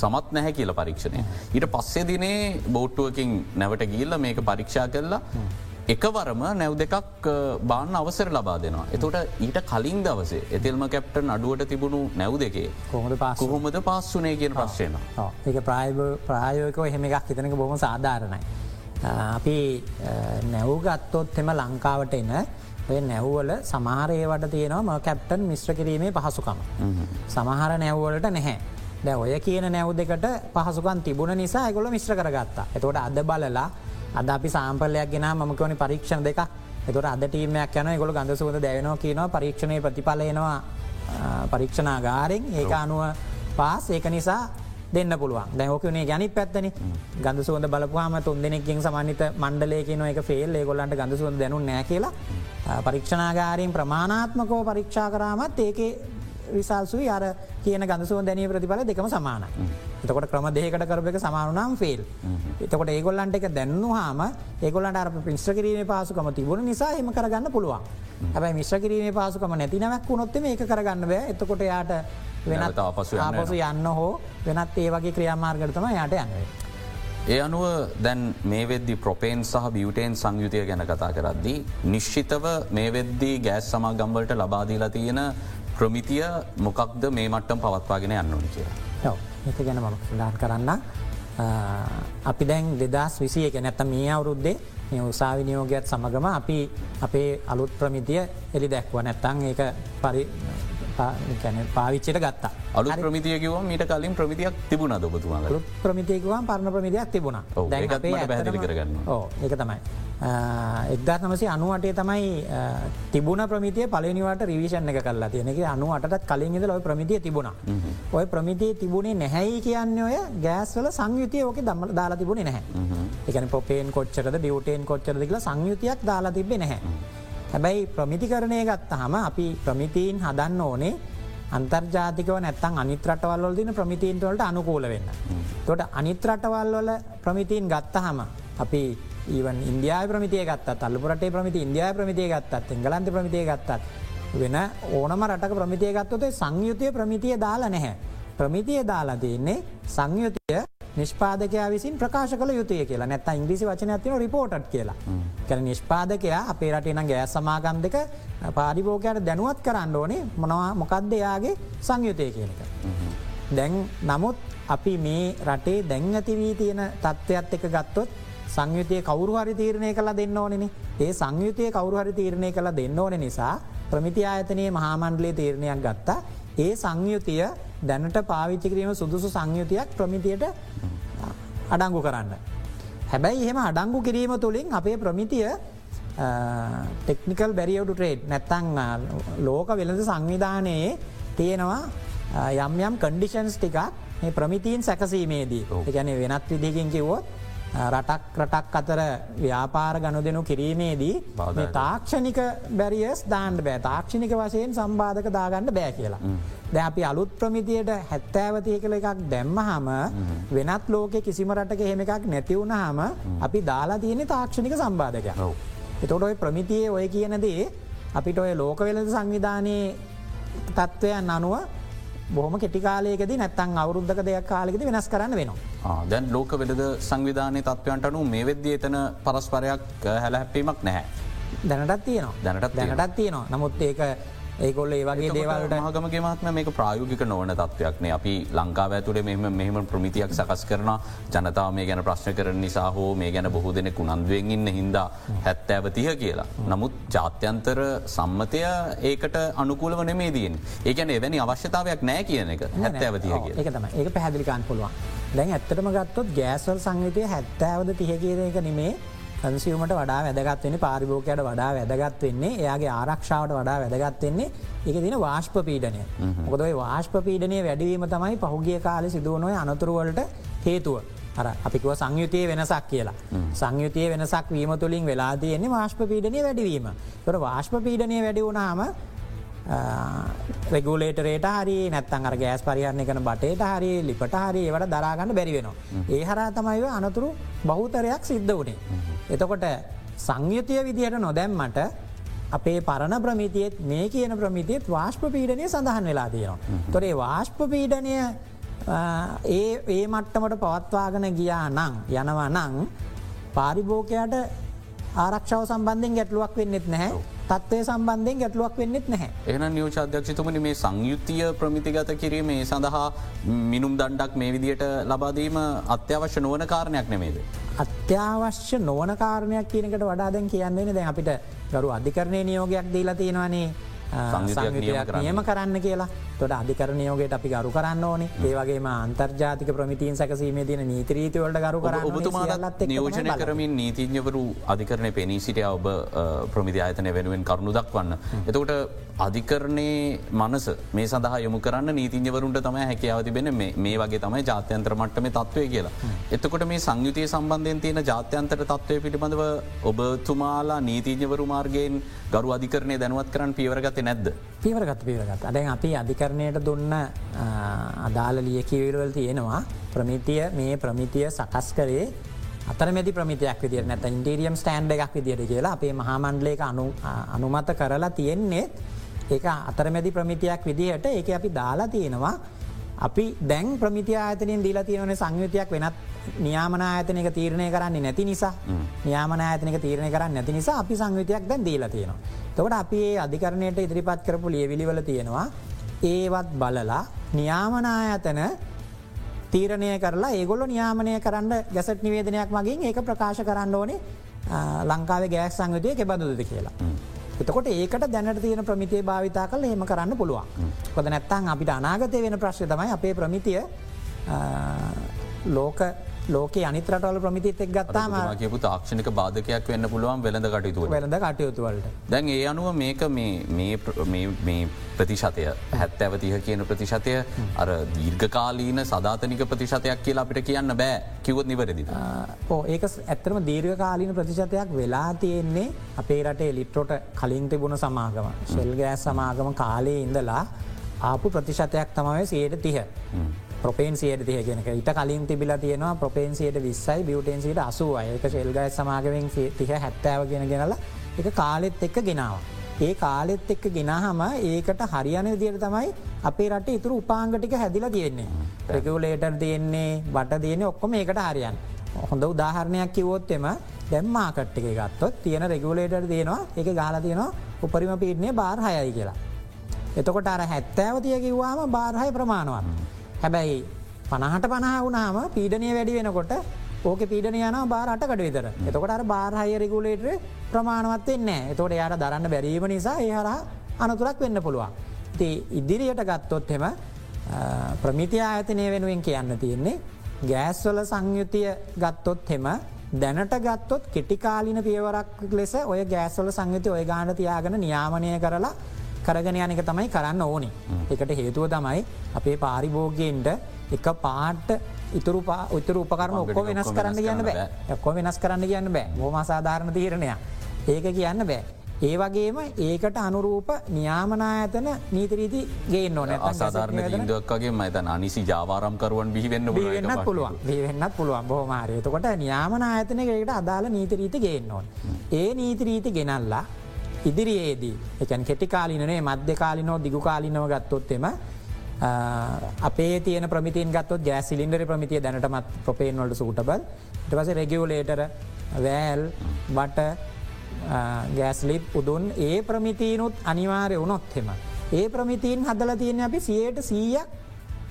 සමත් නැහැ කියල පරීක්ෂණය. ඊට පස්සේ දිනේ බෝට්ටුවකින් නැවට ගිල්ල මේක පරීක්ෂා කරලා එකවරම නැව් දෙකක් බාන්න අවසර ලබා දෙනවා. එතොට ඊට කලින් දවසේ එතිල්ම කැප්ට අඩුවට තිබුණු නැව් දෙකේ කොහොමද පහොමද පස්සුනේ කියන ප්‍රශ්යන. ඒක ප්‍රායෝකව හෙම එකක් හිතනක බොහම සාධාරණයි. අපි නැව්ගත්තොත් එම ලංකාවට එන ඔය නැව්වල සමහරේවට තියෙනවා කැප්ටන් මිශ්‍ර කිරීමේ පහසුකම. සමහර නැව්වලට නැහැ. දැ ඔය කියන නැව් දෙකට පහසුකන් තිබුණ නිසා ඇගොල මිශ්‍ර කරගත්තා. එතකොට අද බලලා අද අපි සාම්පලයක් ගෙන මකවනි පරීක්ෂණ දෙක එතුට අද ටීමයක් යන ගොල ගඳ සුවද දැවෙනවා කියනවා පරීක්ෂණය ප්‍රතිඵලයනවා පරීක්ෂණාගාරෙන් ඒක අනුව පාස් ඒක නිසා දෙන්න පුළුවන්. දැහෝකනේ ගැනි පැත්තන. ගඳ සුවද බලපුහම තුන් දෙනෙකින් සමන්ත මණ්ඩලයක නො එක ෆෙල් ගොල්ලන්ට ගඳ සුවද දැනු නෑ කියලා. පරීක්ෂණාගාරීන් ප්‍රමාණාත්මකෝ පරීක්ෂා කරාමත් ඒකේ විසල්සුයි අර කියන ගඳසුව දැනී ප්‍රතිඵල දෙකම සමාන. එතකොට ක්‍රම දෙකට කරප එක සමානුනම් ෆෙල්. එතකොට ඒගොල්ලන්ට එක දැන්නු හාම ඒගොලන්ට අර පිස්්‍ර කිරීම පාසුකම තිබුණ නිසා එම කරගන්න පුළුවන්. හැබයි මිශ්‍ර කිරීම පාසුකම නැතිනවක් වුණොත්තම ඒක කරගන්න බෑ. එතකොට යාට වෙනත් ආපසු යන්න හෝ වෙනත් ඒ වගේ ක්‍රියාමාර්ගටතම යට යන්නේ. ඒ අනුව දැන් මේ වෙද්දි ප්‍රපේන් සහ බියුටේන් සංයුතිය ගැන කතා කරද්දී. නිශ්චිතව මේ වෙද්දී ගෑස් සමාගම්වලට ලබාදීලා තියෙන ප්‍රමිතිය මොකක්ද මේ මට්ටම් පවත්වාගෙන යන්න ඕනි කියලා. එක ගැන මම ඩාන් කරන්න අපි දැන් දෙදස් විසිය එක නැත්ත මේ අවුරුද්දේ මේ උසාවිනියෝගයත් සමගම අපි අපේ අලුත් ප්‍රමිතිය එලි දැක්ව නැත්තං ඒ පරි පාවිච්චයට ගත්තා. අලු ප්‍රමිතියකිව මීට කලින් ප්‍රමිතියක් තිබුණ දොබතුමා ප්‍රමිතියකවා පරණ ප්‍රමිතියක් තිබුණ. කරගන්න ඒක තමයි. එක්දත් නමසේ අනුවටේ තමයි තිබුණ ප්‍රමිතිය පලනිවට රිවිෂන් එක කල්ලා තියෙනෙ. අනුවටත් කලින් ඉද ඔය ප්‍රමිතිය තිබුණ. ඔය ප්‍රමිතිය තිබුණේ නැහැයි කියන්න ඔය ගෑස්වල සංයුතිය ඕක දම්ම දාලා තිබුණේ නැහැ. එකන පොපේන් කොච්චරද බියවටේන් කොච්චරද කියලා සංයුතියක් දාලා තිබේ නැහැ හැබැයි ප්‍රමිතිකරණය ගත්තහම අපි ප්‍රමිතීන් හදන්න ඕනේ අන්තර්ජාතිකව නැත්තන් අනිත්‍රටවල් දින ප්‍රමිතීන්ටවලට අනුකූල වෙන්න. තොට අනිත්‍රටවල් වල ප්‍රමිතීන් ගත්තහම අපි ඊවන් ඉන්දයා ප්‍රමිතිය ගත්තත් අල්ලපුරට ප්‍රමිති ඉන්දයා ප්‍රමිතිය ගත්තත් එංගලන්ත ප්‍රමිතිය ගත්තත් වෙන ඕනම රටක ප්‍රමිතිය ගත්තොතේ සංයුතිය ප්‍රමිතිය දාලා නැහැ. ප්‍රමිතිය දාලා තියන්නේ සංයුතිය නිෂ්පාදකයා විසින් ප්‍රකාශ කළ යුතුය කියලා. නැත්ත ඉංග්‍රිසි වචන ඇතින රිපෝට් කියලා. කැන නිෂ්පාදකයා අපේ රටනම් ගෑ සමාගම් දෙක පාරිභෝකයට දැනුවත් කරන්න ඕනේ මොනවා මොකක්ද එයාගේ සංයුතය කියනක. දැන් නමුත් අපි මේ රටේ දැන් ඇතිවී තියෙන තත්ත්වයක් එක ගත්තොත් සංයුතිය කවරු හරි තීරණය කළ දෙන්න ඕනෙන ඒ සංයුතිය කවරු හරි තීරණය කළ දෙන්න ඕන නිසා ප්‍රමිති ආයතනයේ මහාමණ්ඩලේ තීරණයක් ගත්තා. ඒ සංයුතිය දැනට පාවිච්චි කිරීම සුදුසු සංයුතියක් ප්‍රමිතියට අඩංගු කරන්න. හැබැයි එහෙම අඩංගු කිරීම තුළින් අපේ ප්‍රමිතිය ටෙක්නිකල් බැරිියවඩු ට්‍රේඩ් නැත්තං ලෝක වෙළඳ සංවිධානයේ තියෙනවා යම් යම් කන්ඩිෂන්ස් ටිකක් මේ ප්‍රමිතීන් සැකසීමේදී. ගැන වෙනත් විදිකින් කිවොත් රටක් රටක් අතර ව්‍යාපාර ගණු දෙනු කිරීමේදී තාක්ෂණික බැරිියස් දාන්ඩ බෑ. තාක්ෂණික වශයෙන් සම්බාධක දාගන්න බෑ කියලා. ද අපි අලුත් ප්‍රමිතියට හැත්තෑවතිය කළ එකක් දැම්ම හම වෙනත් ලෝක කිසිම රටක එහෙම එකක් නැතිවුණ හම අපි දාලා තියෙන තාක්ෂණික සම්බාධක. එතොට ඔය ප්‍රමිතියේ ඔය කියනදේ අපිට ඔය ලෝක වෙලද සංවිධානයේ තත්ත්වයන් අනුව බොහම කෙටිකාලයකද නැත්තන් අවුරුද්ධක දෙයක් කාලෙකද වෙනස් කරන්න වෙනවා. දැන් ලෝක වෙලද සංවිධානය තත්වයන්ට අනු මේ වෙද්‍ය එතන පරස්පරයක් හැලහැපීමක් නැහැ. දැනටත් තියනවා දැනටත් දැනටත් තියනවා නමුත් ඒක ඒකොල්ල ඒ වගේ දේවල්ට මහගමගේ මාත්ම මේක ප්‍රායෝගික නොවන තත්වයක්න අපි ලංකාව ඇතුළේ මෙම මෙහම ප්‍රමිතියක් සකස් කරන ජනතාව මේ ගැන ප්‍රශ්න කරන නිසා හෝ මේ ගැන බොහෝ දෙනෙ කුණන්දුවෙන් ඉන්න හින්දා හැත්තෑවතිය කියලා. නමුත් ජාත්‍යන්තර සම්මතය ඒකට අනුකූල වන මේ දීන් ඒකැන එවැනි අවශ්‍යතාවයක් නෑ කියන එක. හැත්තෑවතිය කිය එක තම ඒක පැහැදිලිකාන් පුළුවන්. දැන් ඇත්තටම ගත්තොත් ගෑස්වල් සංවිතය හැත්තෑවද තිහ කියන එක නෙමේ කන්සිවමට වඩා වැදගත්වෙන්නේ පාරිභෝකයට වඩා වැදගත් වෙන්නේ එයාගේ ආරක්ෂාවට වඩා වැදගත් වෙන්නේ එක දින වාශ්ප පීඩනය මොකදයි වාශ්ප පීඩනය වැඩවීම තමයි පහුගිය කාලෙ සිදුවනොය අනතුරුවලට හේතුව. අර අපිකුව සංයුතිය වෙනසක් කියලා. සංයුතිය වෙනසක් වීම තුළින් වෙලා තියෙන්නේ වාශ්ප පීඩනය වැඩවීම. තොර වාශ්ප පීඩනය වැඩි වුණාම රෙගුලේටරේට හරි නැත්තන් අර ගෑස් පරිහරණය කන බටේට හරි ලිපට හරි ඒවට දරාගන්න බැරිවෙනවා. ඒ හරා තමයිව අනතුරු බහුතරයක් සිද්ධ වනේ. එතකොට සංයුතිය විදිහට නොදැම්මට අපේ පරණ ප්‍රමිතියත් මේ කියන ප්‍රමිතියත් වාශ්ප පීඩනය සඳහන් වෙලා තියෙනවා. තොරේ වාශ්ප පීඩනය ඒ ඒ මට්ටමට පවත්වාගෙන ගියා නං යනවා නං පාරිභෝකයට ආරක්ෂාව සම්බන්ධෙන් ගැටලුවක් වෙන්නෙත් නැහැ තත්වය සම්බන්ධයෙන් ගැටලුවක් වෙන්නෙත් නැහැ. එන නියෝච අධ්‍යක්ෂතුමනි මේ සංයුතිය ප්‍රමිතිගත කිරීමේ සඳහා මිනුම් දණ්ඩක් මේ විදියට ලබාදීම අත්‍යවශ්‍ය නොවන කාරණයක් නෙමේද. අත්‍යවශ්‍ය නොවන කාරණයක් කියනකට වඩාදැන් කියන්නේ දැ අපිට ගරු අධිකරණය නියෝගයක් දීලා තියෙනවානේ නියම කරන්න කියලා තොට අධිකරණයෝගේට අපි ගරු කරන්න ඕනේ. ඒවගේම අන්තර්ජාතික ප්‍රමිතින් සැකසීමේ තින නීතරීතිවලට ගරු කරන්න ඔබතුමාලත් නියෝජනය කරමින් නීතිඥවරු අධිකරණය පෙනී සිටිය ඔබ ප්‍රමිති ආයතනය වෙනුවෙන් කරුණු දක්වන්න. එතකොට අධිකරණයේ මනස මේ සඳහා යොමු කරන්න නීතිඥවරුන්ට තමයි හැකියාව තිබෙන මේ වගේ තමයි ජාත්‍යන්ත්‍ර මට්ටම තත්වය කියලා. එතකොට මේ සංයුතිය සම්බන්ධයෙන් තියෙන ජාත්‍යන්තර තත්වය පිළිබඳව ඔබතුමාලා නීතිඥවරු මාර්ගයෙන් ගරු අධිකරණය දැනුවත් කරන්න පියවරගත නැද්ද. පියවරගත පියවරගත් අඩැන් අපි අධිකරණයට දුන්න අදාල ලියකිවරවල් තියෙනවා. ප්‍රමිතිය මේ ප්‍රමිතිය සකස් කරේ අතරමැති ප්‍රමිතියක් විදිර නැත ඉන්ටරියම් ස්ටන්ඩ එකක් විදිට කියලා අපේ මහාමණ්ඩලේක අනුමත කරලා තියෙන්නේ. ඒක අතරමැදි ප්‍රමිතියක් විදිහට ඒක අපි දාලා තියෙනවා. අපි දැන් ප්‍රමිති ආතනින් දීලා තියෙනවන සංයුතියක් වෙනත් නියාමන ආයතනක තීරණය කරන්නේ නැති නිසා. නියාමන ආයතනක තීරණය කරන්න නැති නිසා අපි සංවිතයක් දැන් දීලා තියෙනවා. තොට අපි ඒ අධිකරණයට ඉදිරිපත් කරපු ලියවිලිවල තියෙනවා ඒවත් බලලා නියාමනායතන තීරණය කරලා ඒගොල්ල නියාමනය කරන්න ගැසට නිවේදනයක් මගින් ඒක ප්‍රකාශ කරන්න ඕනේ ලංකාවේ ගෑස් සංවිතය කෙබඳුද කියලා. එතකොට ඒකට දැනට තියෙන ප්‍රමිතිය භාවිතා කල හෙම කරන්න පුළුවන්. කොද නැත්තං අපිට අනාගතය වෙන ප්‍රශ්ය තමයි අපේ ප්‍රමිතිය ලෝක ලෝක අනිතරටවල ප්‍රමිතිත් එක් ගත්තාම කියපු තාක්ෂණක බාධකයක් වෙන්න පුළුවන් වෙළඳ කටයුතු වෙළඳ කටයුතුවලට දැන් ඒ අනුව මේක මේ ප්‍රතිශතය හැත් ඇවතිහ කියන ප්‍රතිශතය අර දීර්ඝකාලීන සධාතනික ප්‍රතිශතයක් කියලා අපිට කියන්න බෑ. කිවත් නිවැරදි. ඒක ඇත්තරම දීර්ඝකාලීන ප්‍රතිශතයක් වෙලා තියෙන්නේ අපේ රටේ ලිට්‍රොට කලින් තිබුණ සමාගම. ශෙල්ගෑස් සමාගම කාලේ ඉඳලා ආපු ප්‍රතිශතයක් තමයි සයට තිහ. ප්‍රපේන්සියට තිය කියෙනක ඉට කලින් තිබිලා තියෙනවා ප්‍රපේන්සියට විස්සයි බියටන්සිට අසුව ඒක ශෙල්ගය සමාගමෙන් තිහ හැත්තාව ගෙන ගෙනලා එක කාලෙත් එක්ක ගෙනාව. ඒ කාලෙත් එක්ක ගෙනහම ඒකට හරියන දියට තමයි අපේ රට ඉතුරු උපාංගටික හැදිල තියෙන්නේ. රෙකවලේටර් තියෙන්නේ බට තියන්නේ ඔක්කොම ඒකට හරියන්. හොඳ උදාහරණයක් කිවොත් එම දැම්මාකට්ටික ගත්තොත් තියෙන රෙගුලේටර් තියෙනවා එක ගාල තියෙනවා උපරිම පීටනය බාර්හයයි කියලා. එතකොට අර හැත්තෑව තිය කිව්වාම බාර්හය ප්‍රමාණවත්. හැබැයි පනහට පනහ වුනාම පීඩනය වැඩි වෙනකොට ඕක පීඩන යන බාරටකට විතර එතකොට අර බාරහය රෙගුලේටර ප්‍රමාණවත් වෙන්නේ එතකොට යාට දරන්න බැරීම නිසා ඒ හර අනතුරක් වෙන්න පුළුවන්. ති ඉදිරියට ගත්තොත් එම ප්‍රමිතිය ආයතනය වෙනුවෙන් කියන්න තියෙන්නේ ගෑස්වල සංයුතිය ගත්තොත් හෙම දැනට ගත්තොත් කෙටිකාලින පියවරක් ලෙස ඔය ගෑස්වල සංයුති ඔය ගාන තියාගෙන නියාමනය කරලා කරගෙන යනක තමයි කරන්න ඕනි. එකට හේතුව තමයි අපේ පාරිභෝගයෙන්ට එක පාට්ට ඉතුරු උතුර උපකරන ඔක්කො වෙනස් කරන්න කියන්න බෑ. ඔක්කො වෙනස් කරන්න කියන්න බෑ. හෝම සාධාරණ තීරණය. ඒක කියන්න බෑ. ඒ වගේම ඒකට අනුරූප නියාමනා ඇතන නීතරීති ගේ නොන අසාධරණ දක්ගේ මතන අනිසි ජාවාරම්කරුවන් බිහිවෙන්න වෙන්නත් පුළුවන් වෙන්නත් පුළුවන්. බොහමාරය තකොට නියාමන ආයතනකට අදාළ නීතරීති ගේන්නවන්. ඒ නීතිරීති ගෙනල්ලා ඉදිරියේදී එකන් කෙටිකාලිනේ මධ්‍යකාලිනෝ දිගුකාලිනව ගත්තොත් එම අපේ තියන ප්‍රමිතින් ගත්තොත් ගෑ සිලින්ඩර ප්‍රමිතිය දැනටමත් ප්‍රපේන් වලට සූටබල් ට පස රෙගියවලේටර වෑල් බට ගෑස්ලිප් උදුන් ඒ ප්‍රමිතියනුත් අනිවාරය වුණොත්හෙම. ඒ ප්‍රමිතින් හදල තියෙන අපි සියයට සීයක්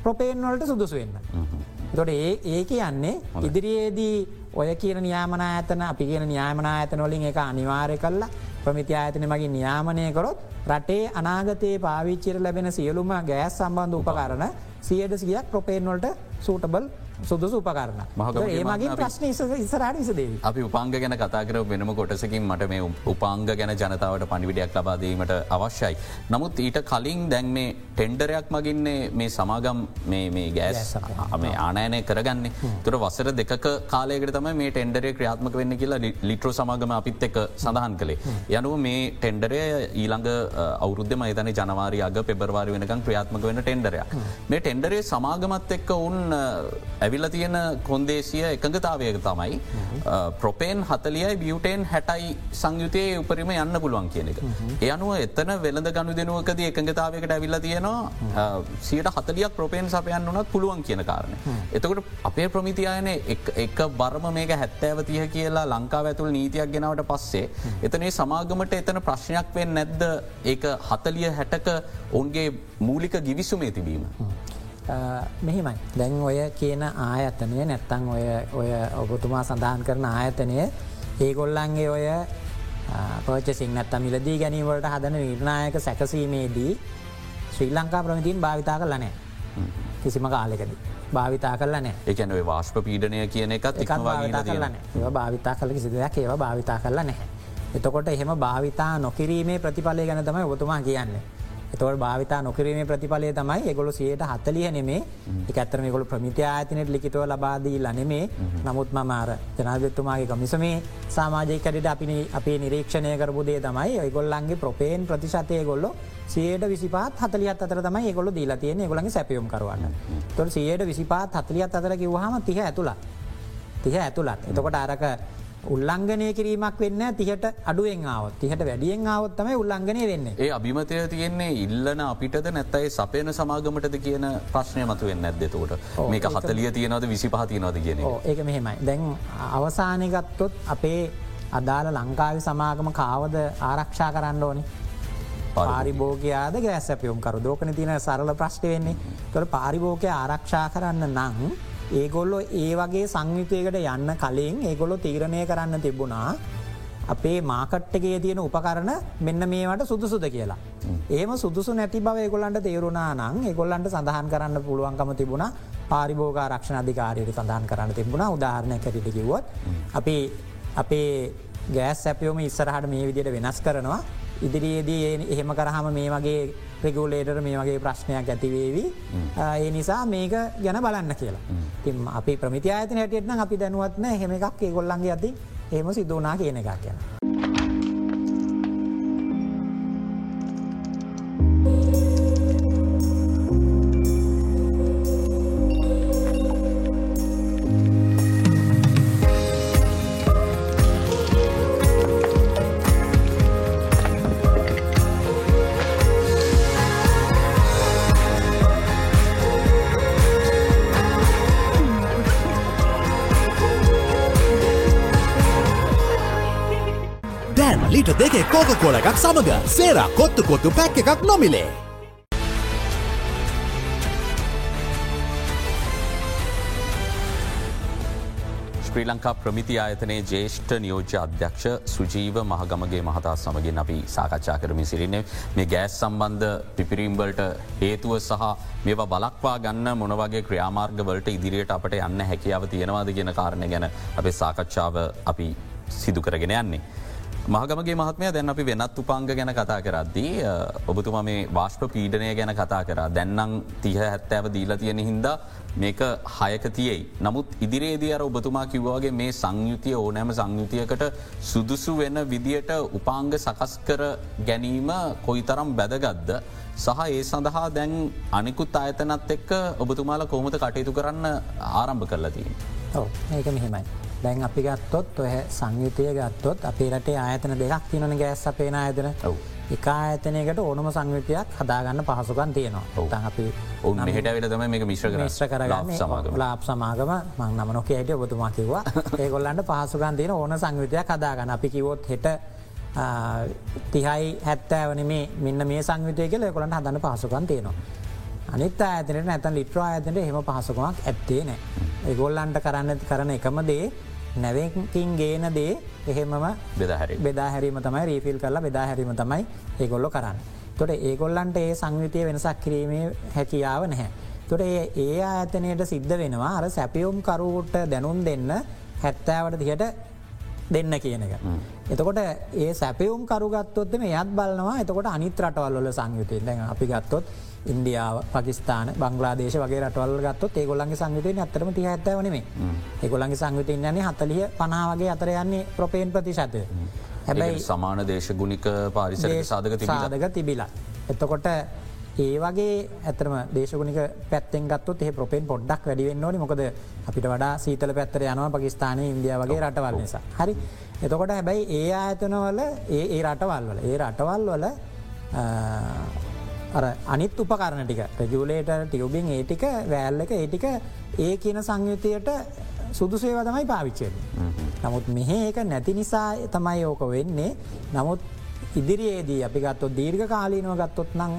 ප්‍රපේන් වලට සුදුසු වෙන්න. තොට ඒ ඒ කියන්නේ ඉදිරියේදී ඔය කියන නියාමන ඇතන අපි කියන න්‍යාමන ඇතනොලින් එක අනිවාරය කල්ලා ප්‍රමිති ආයතන මගින් නියාමනය කරොත් රටේ අනාගතයේ පාවිච්චිර ලැබෙන සියලුම ගෑස් සම්බන්ධ උපකරන සියයට සියක් ප්‍රපේන්වලට සූටබල් සුදුසු උපකරන ඒ මගින් ප්‍රශ්න ඉසරට විසදේ අපි උපංග ගැන කතාකර වෙනම කොටසකින් මට මේ උපාංග ගැන ජනතාවට පනිවිඩයක් ලබාදීමට අවශ්‍යයි. නමුත් ඊට කලින් දැන් මේ ටෙන්ඩරයක් මගින්නේ මේ සමාගම් මේ ගෑස් මේ ආනයනය කරගන්නේ. තුර වසර දෙක කාලයකට තම මේ ටෙන්ඩරේ ක්‍රියාත්මක වෙන්න කියලා ලිට්‍රෝ සමාගම අපිත් එක සඳහන් කළේ. යනුව මේ ටෙන්ඩරය ඊළඟ අවුද්ධ මතන ජනවාරි අග පෙබරවාරි වෙනකම් ක්‍රියාත්මක වෙන ටෙන්ඩරයක්. මේ ටෙන්ඩරේ සමාගමත් එක්ක උන් ඇවිල්ල තියෙන කොන්දේසිය එකඟතාවයක තමයි ප්‍රොපේන් හතලියයි බියුටේන් හැටයි සංයුතයේ උපරිම යන්න පුළුවන් කියන එක. ඒ අනුව එතන වෙළඳ ගණු දෙනුවකද එකඟතාවයකට ඇවිල්ල තියෙනවා සියට හතලියක් ප්‍රපේන් සපයන් වනත් පුළුවන් කියන කාරණ. එතකොට අපේ ප්‍රමිතියන එක බරම මේක හැත්තෑව තිය කියලා ලංකා ඇතුළ නීතියක් ගෙනාවට පස්සේ. එතනේ සමාගමට එතන ප්‍රශ්නයක් වෙන් නැද්ද ඒ හතලිය හැටක ඔවුන්ගේ මූලික ගිවිසුමේ තිබීම. මෙහිමයි. දැන් ඔය කියන ආයතනය නැත්තං ඔය ඔය ඔබතුමා සඳහන් කරන ආයතනය ඒගොල්ලන්ගේ ඔය පෝචසිං නැත්ත මිලදී ගැනීමට හදන නිර්ණයක සැකසීමේදී ශ්‍රී ලංකා ප්‍රමිතින් භාවිතා කල නෑ කිසිම කාලෙකද. භාවිතා කරල නෑ එකන වාශ්ප පීඩනය කියන එකත් එක භාවිතා කරලන ඒ භාවිතා කල කිසිදයක් ඒව භාවිතා කරලා නැහැ. එතකොට එහෙම භාවිතා නොකිරීමේ ප්‍රතිඵලය ගැන තමයි ඔබතුමා කියන්නේ. එතවට භාවිතා නොකිරීමේ ප්‍රතිඵලය තමයි එගොලු සියයට හත්තලිය නෙමේ. එකඇත්තර ගොල ප්‍රමිති ආයතනයට ලිකිතව ලබාදී ලනෙමේ නමුත් මමාර ජනාධත්තුමාගේ කමිසමේ සාමාජයකරට අපි අපේ නිරීක්ෂණය කරපුදේ තමයි ඔයගොල්ලන්ගේ ප්‍රපේන් ප්‍රතිශතය ගොල්ල සියට විසිපාත් හතලියත් අතර තමයි ගොල දීලා තියෙන ගොලගේ සැපියුම් කරවන්න. තොට සියයට විසිපාත් හතලියත් අතර කිවහම තිහ ඇතුළ තිහ ඇතුළත්. එතකොට අරක උල්ලංඝනය කිරීමක් වෙන්න තිහට අඩුවෙන් ආවත්. තිහට වැඩියෙන් ආවත් තමයි උල්ලංඝනය වෙන්න. ඒ අභිමතය තියෙන්නේ ඉල්ලන අපිටද නැත්තයි සපයන සමාගමටද කියන ප්‍රශ්නය මතු වෙන්න ඇදතෝට මේක හතලිය තියනවද විසි පහතිනවද කියන ඒක මෙහෙමයි. දැන් අවසානගත්තොත් අපේ අදාළ ලංකාවි සමාගම කාවද ආරක්ෂා කරන්න ඕනි? පාරිභෝගයාද ගෑසැපියුම් කරු දෝකන තින සරල ප්‍රශ්ට වෙන්නේ. තොට පාරිභෝගය ආරක්ෂා කරන්න නං ඒගොල්ලො ඒ වගේ සංයුතයකට යන්න කලින් ඒගොල්ලො තීරණය කරන්න තිබුණා අපේ මාකට්ටගේ තියෙන උපකරණ මෙන්න මේවට සුදුසුද කියලා. ඒම සුදුසු නැති බව ඒගොල්ලන්ට තේරුණා නං ඒගොල්ලන්ට සඳහන් කරන්න පුළුවන්කම තිබුණ පාරිභෝග රක්ෂණ අධිකාරයට සඳහන් කරන්න තිබුණ උදාහරණය කැටිට කිවොත්. අපි අපේ ගෑස් සැපියෝම ඉස්සරහට මේ විදියට වෙනස් කරනවා ඉදිරියේදී එහෙම කරහම මේ වගේ ප්‍රගුලේටර මේ වගේ ප්‍රශ්නයක් ඇතිවේවී ඒ නිසා මේක ගැන බලන්න කියලා. තිම අපි ප්‍රමිති අයතන හැටියටන අපි දැනුවත්න හෙම එකක් ඒ ගොල්ලන්ගේ ඇති හෙම සිදුවනා කියන එකක් කියන. කෝල එකක් සමඟ සේරා කොත්තු කොත්තු පැක් එකක් නොමිලේ. ශ්‍රී ලංකා ප්‍රමිති ආයතනයේ ජේෂ්ඨ නියෝජ්‍ය අධ්‍යක්ෂ සුජීව මහගමගේ මහතා සමගින් අපි සාකච්ඡා කරමින් සිරින්නේ මේ ගෑස් සම්බන්ධ පිපිරීම්වලට හේතුව සහ මේවා බලක්වා ගන්න මොනවගේ ක්‍රියාමාර්ගවලට ඉදිරියට අපට යන්න හැකියාව තියෙනවාද කියන කාරණය ගැන අපේ සාකච්ඡාව අපි සිදු කරගෙන යන්නේ. මහගමගේ මහත්මය දැන් අපි වෙනත් උපංග ගැන කතා කරද්දී ඔබතුම මේ වාශ්ප පීඩනය ගැන කතා කර දැන්නම් තිහ හැත්තෑව දීලා තියෙන හින්දා මේක හයක තියයි. නමුත් ඉදිරියේදී අර ඔබතුමා කිව්වාගේ මේ සංයුතිය ඕනෑම සංයුතියකට සුදුසු වෙන විදියට උපාංග සකස් කර ගැනීම කොයි තරම් බැදගත්ද. සහ ඒ සඳහා දැන් අනිකුත් අයතනත් එක්ක ඔබතුමාල කොහොමත කටයුතු කරන්න ආරම්භ කරලතිී. ඔව ඒක මෙහෙමයි. දැන් අපි ගත්තොත් ඔය සංයුතය ගත්තොත් අපේ රටේ ආයතන දෙකක් තියනන ගෑස් අපේන අයතන එක ආයතනයකට ඕනම සංයුතියක් හදාගන්න පහසුකන් තියෙනවා. තන් අපි ඔන්න හිට තම මේ මිශ්‍ර මිශ්‍ර කරගන්න. ලාප් සමාගම. මං නමනොක අයට ඔබතුමා කිවවා. ඒගොල්ලන්ට පහසුකන් තියෙන ඕන සංයුතියක් හදාගන්න. අපි කිවොත් හෙට තිහයි හැත්තෑවන මේ මෙන්න මේ සංයුතය කියල කොළට හදන්න පහසුකන් තියෙනවා. අනිත් ඇතනට නැතන් ලිට්‍ර අයතට හෙම පහසුකමක් ඇත්තේ නෑ. ඒගොල්ලන්ට කරන්න කරන එකම දේ නැවකින් ගේන දේ එහෙමම බෙදහරි බෙදාහැරීම තමයි රීෆිල් කරලා බෙදාහැරීම තමයි ඒගොල්ලො කරන්න. තොට ඒගොල්ලන්ට ඒ සංවිතය වෙනසක් කිරීමේ හැකියාව නැහැ. තොට ඒ ආතනයට සිද්ධ වෙනවා අර සැපියුම් කරුට දැනුම් දෙන්න හැත්තෑවට දිහට දෙන්න කියන එක. එතකොට ඒ සැපියුම් කරුගත්තොත්ම යත් බලනවා එතකොට අනිත් රටවල්ල සංයුතය දැන් අපි ගත්තොත් ඉන්දියාව පකිස්ාන බංගලාදේශ වගේ රටවල් ගත්තොත් ඒගොල්ලන්ගේ සංගතයෙන් අතරම ති ඇත්තවනේ ඒගොල්ලන්ගේ සංගතයෙන් යන්නේ හතලිය පනාවගේ අතර යන්නේ ප්‍රපේන් ප්‍රතිශතය. හැබැයි සමාන දේශගුණික පාරිසර සාධක සාධක තිබිලා. එතකොට ඒ වගේ ඇතරම දේශගුණික පැත්තෙන් ගත්තුත් ඒ ප්‍රපෙන් පොඩ්ඩක් වැඩිවෙන්න ඕනි. මොකද අපිට වඩා සීතල පැත්තර යනවා පකිස්ානය ඉන්දිය වගේ රටවල් නිසා. හරි. එතකොට හැබැයි ඒ ආයතනවල ඒ ඒ රටවල් වල ඒ රටවල් වල අර අනිත් උපකරණ ටික. රජූලේට ටියවබින් ඒටික වැෑල්ල එක ඒටික ඒ කියන සංයුතියට සුදුසේව තමයි පාවිච්චයෙන්. නමුත් මෙහ ඒක නැති නිසා තමයි ඕක වෙන්නේ. නමුත් ඉදිරියේදී අපි ගත්තොත් දීර්ඝ කාලීනව ගත්තොත් නං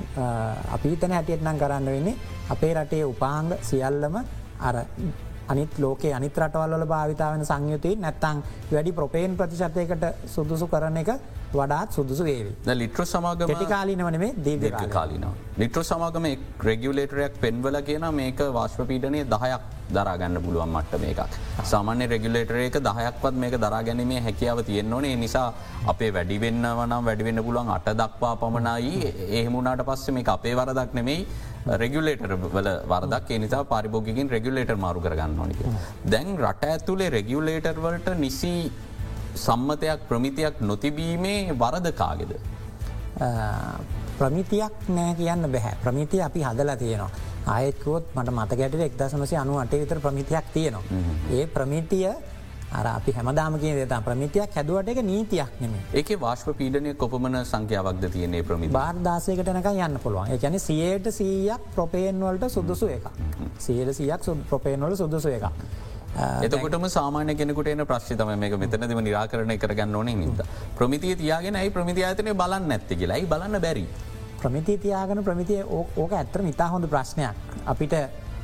අපිතන හැටියට නම් කරන්න වෙන්නේ අපේ රටේ උපාංග සියල්ලම අර අනිත් ලෝකේ අනිත් රටවල්ල භාවිතාවන සංයුතියි නැත්තං වැඩි ප්‍රපේන් ප්‍රතිශතයකට සුදුසු කරන එක වඩාත් සුදුසු වේවි ලිට්‍ර සමාගම ටිකාලීනවනේ දීර්ඝ කාලීන. ලිට්‍ර සමාගම රෙගියලේටරයක් පෙන්වල කියන මේක වාශ්පපීඩනය දහයක් දරාගන්න පුළුවන් මට්ට මේකක්. සාමාන්‍ය රෙගුලේටරේක දහයක්වත් මේක දරාගැනීමේ හැකියාව තියෙන්න්නවනේ නිසා අපේ වැඩිවෙන්න වනම් වැඩිවෙන්න පුළුවන් අට දක්වා පමණයි ඒහමුණට පස්සේ මේ අපේ වරදක් නෙමෙයි රෙගුලේටර් වල වරදක් නිසා පරිභෝගින් රෙගුලේටර් මාරු කරගන්න ඕනික. දැන් රට ඇතුළේ රෙගුලේටර් වලට නිසි සම්මතයක් ප්‍රමිතියක් නොතිබීමේ වරදකාගෙද. ප්‍රමිතියක් නෑ කියන්න බැහැ ප්‍රමිතිය අපි හදලා තියෙනවා. ආයත්කුවොත් මට මතකැට එක්දසමසය අනු අට විතර ප්‍රමිතියක් තියෙනවා. ඒ ප්‍රමිතිය අර අපි හැමදාම කිය දෙතා ප්‍රමිතියක් හැදුවට එක නීතියක් නෙමේ ඒක වාශ්ව පීඩනය කොපමන සංඛ්‍යාවක්ද තියන්නේ ප්‍රමිති බාර්ධාසයකටනක යන්න පුළුවන් එකැන සියයට සීයක් ප්‍රපේන්වලට සුදුසු එක සියයට සියක් ප්‍රපේන්වල සුදුසු එක. එතකොටම සාමාන්‍ය කෙනෙකුට එන ප්‍රශ්තම මේක මෙතනදම නිරාකරණය කරගන්න ඕනේ හිද. ප්‍රමිතිය තියාගෙන ඇයි ප්‍රමිති අතනය බලන්න නැත්ති කියලායි බලන්න බැරි. ප්‍රමිති තියාගෙන ප්‍රමිතිය ඕක ඇත්තර ඉතා හොඳ ප්‍රශ්නයක්. අපිට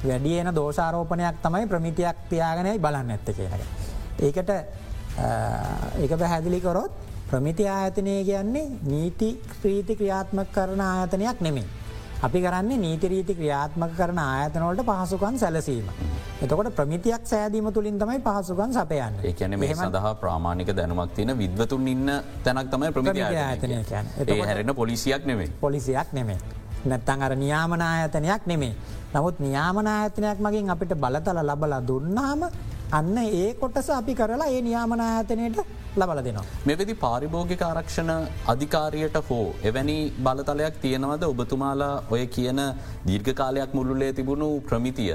වැඩියන දෝෂාරෝපනයක් තමයි ප්‍රමිතියක් තියාගෙනයි බලන්න ඇත්ත කියනක. ඒකට ඒක පැහැදිලි කොරොත් ප්‍රමිති ආයතනය කියන්නේ නීති ක්‍රීති ක්‍රියාත්මක කරන ආයතනයක් නෙමේ. අපි කරන්නේ නීතිරීති ක්‍රියාත්මක කරන ආයතනවලට පහසුකන් සැලසීම. එතකොට ප්‍රමිතියක් සෑදීම තුළින් තමයි පහසුකන් සපයන්න ඒකැන මේ සඳහා ප්‍රමාණික දැනුමක් තියෙන විද්වතුන් ඉන්න තැනක් තමයි ප්‍රමිති ආයතනය ඒ හැරෙන පොලිසියක් නෙමේ පොලිසියක් නෙමේ. නැත්තං අර නියාමනායතනයක් නෙමේ. නමුත් නියාමනායතනයක් මගින් අපිට බලතල ලබල දුන්නාම අන්න ඒ කොටස අපි කරලා ඒ නියාමනායතනයට ලබල දෙනවා. මෙවෙදි පාරිභෝගික ආරක්ෂණ අධිකාරයට හෝ එවැනි බලතලයක් තියෙනවද ඔබතුමාලා ඔය කියන දීර්ඝ කාලයක් මුල්ලේ තිබුණු ප්‍රමිතිය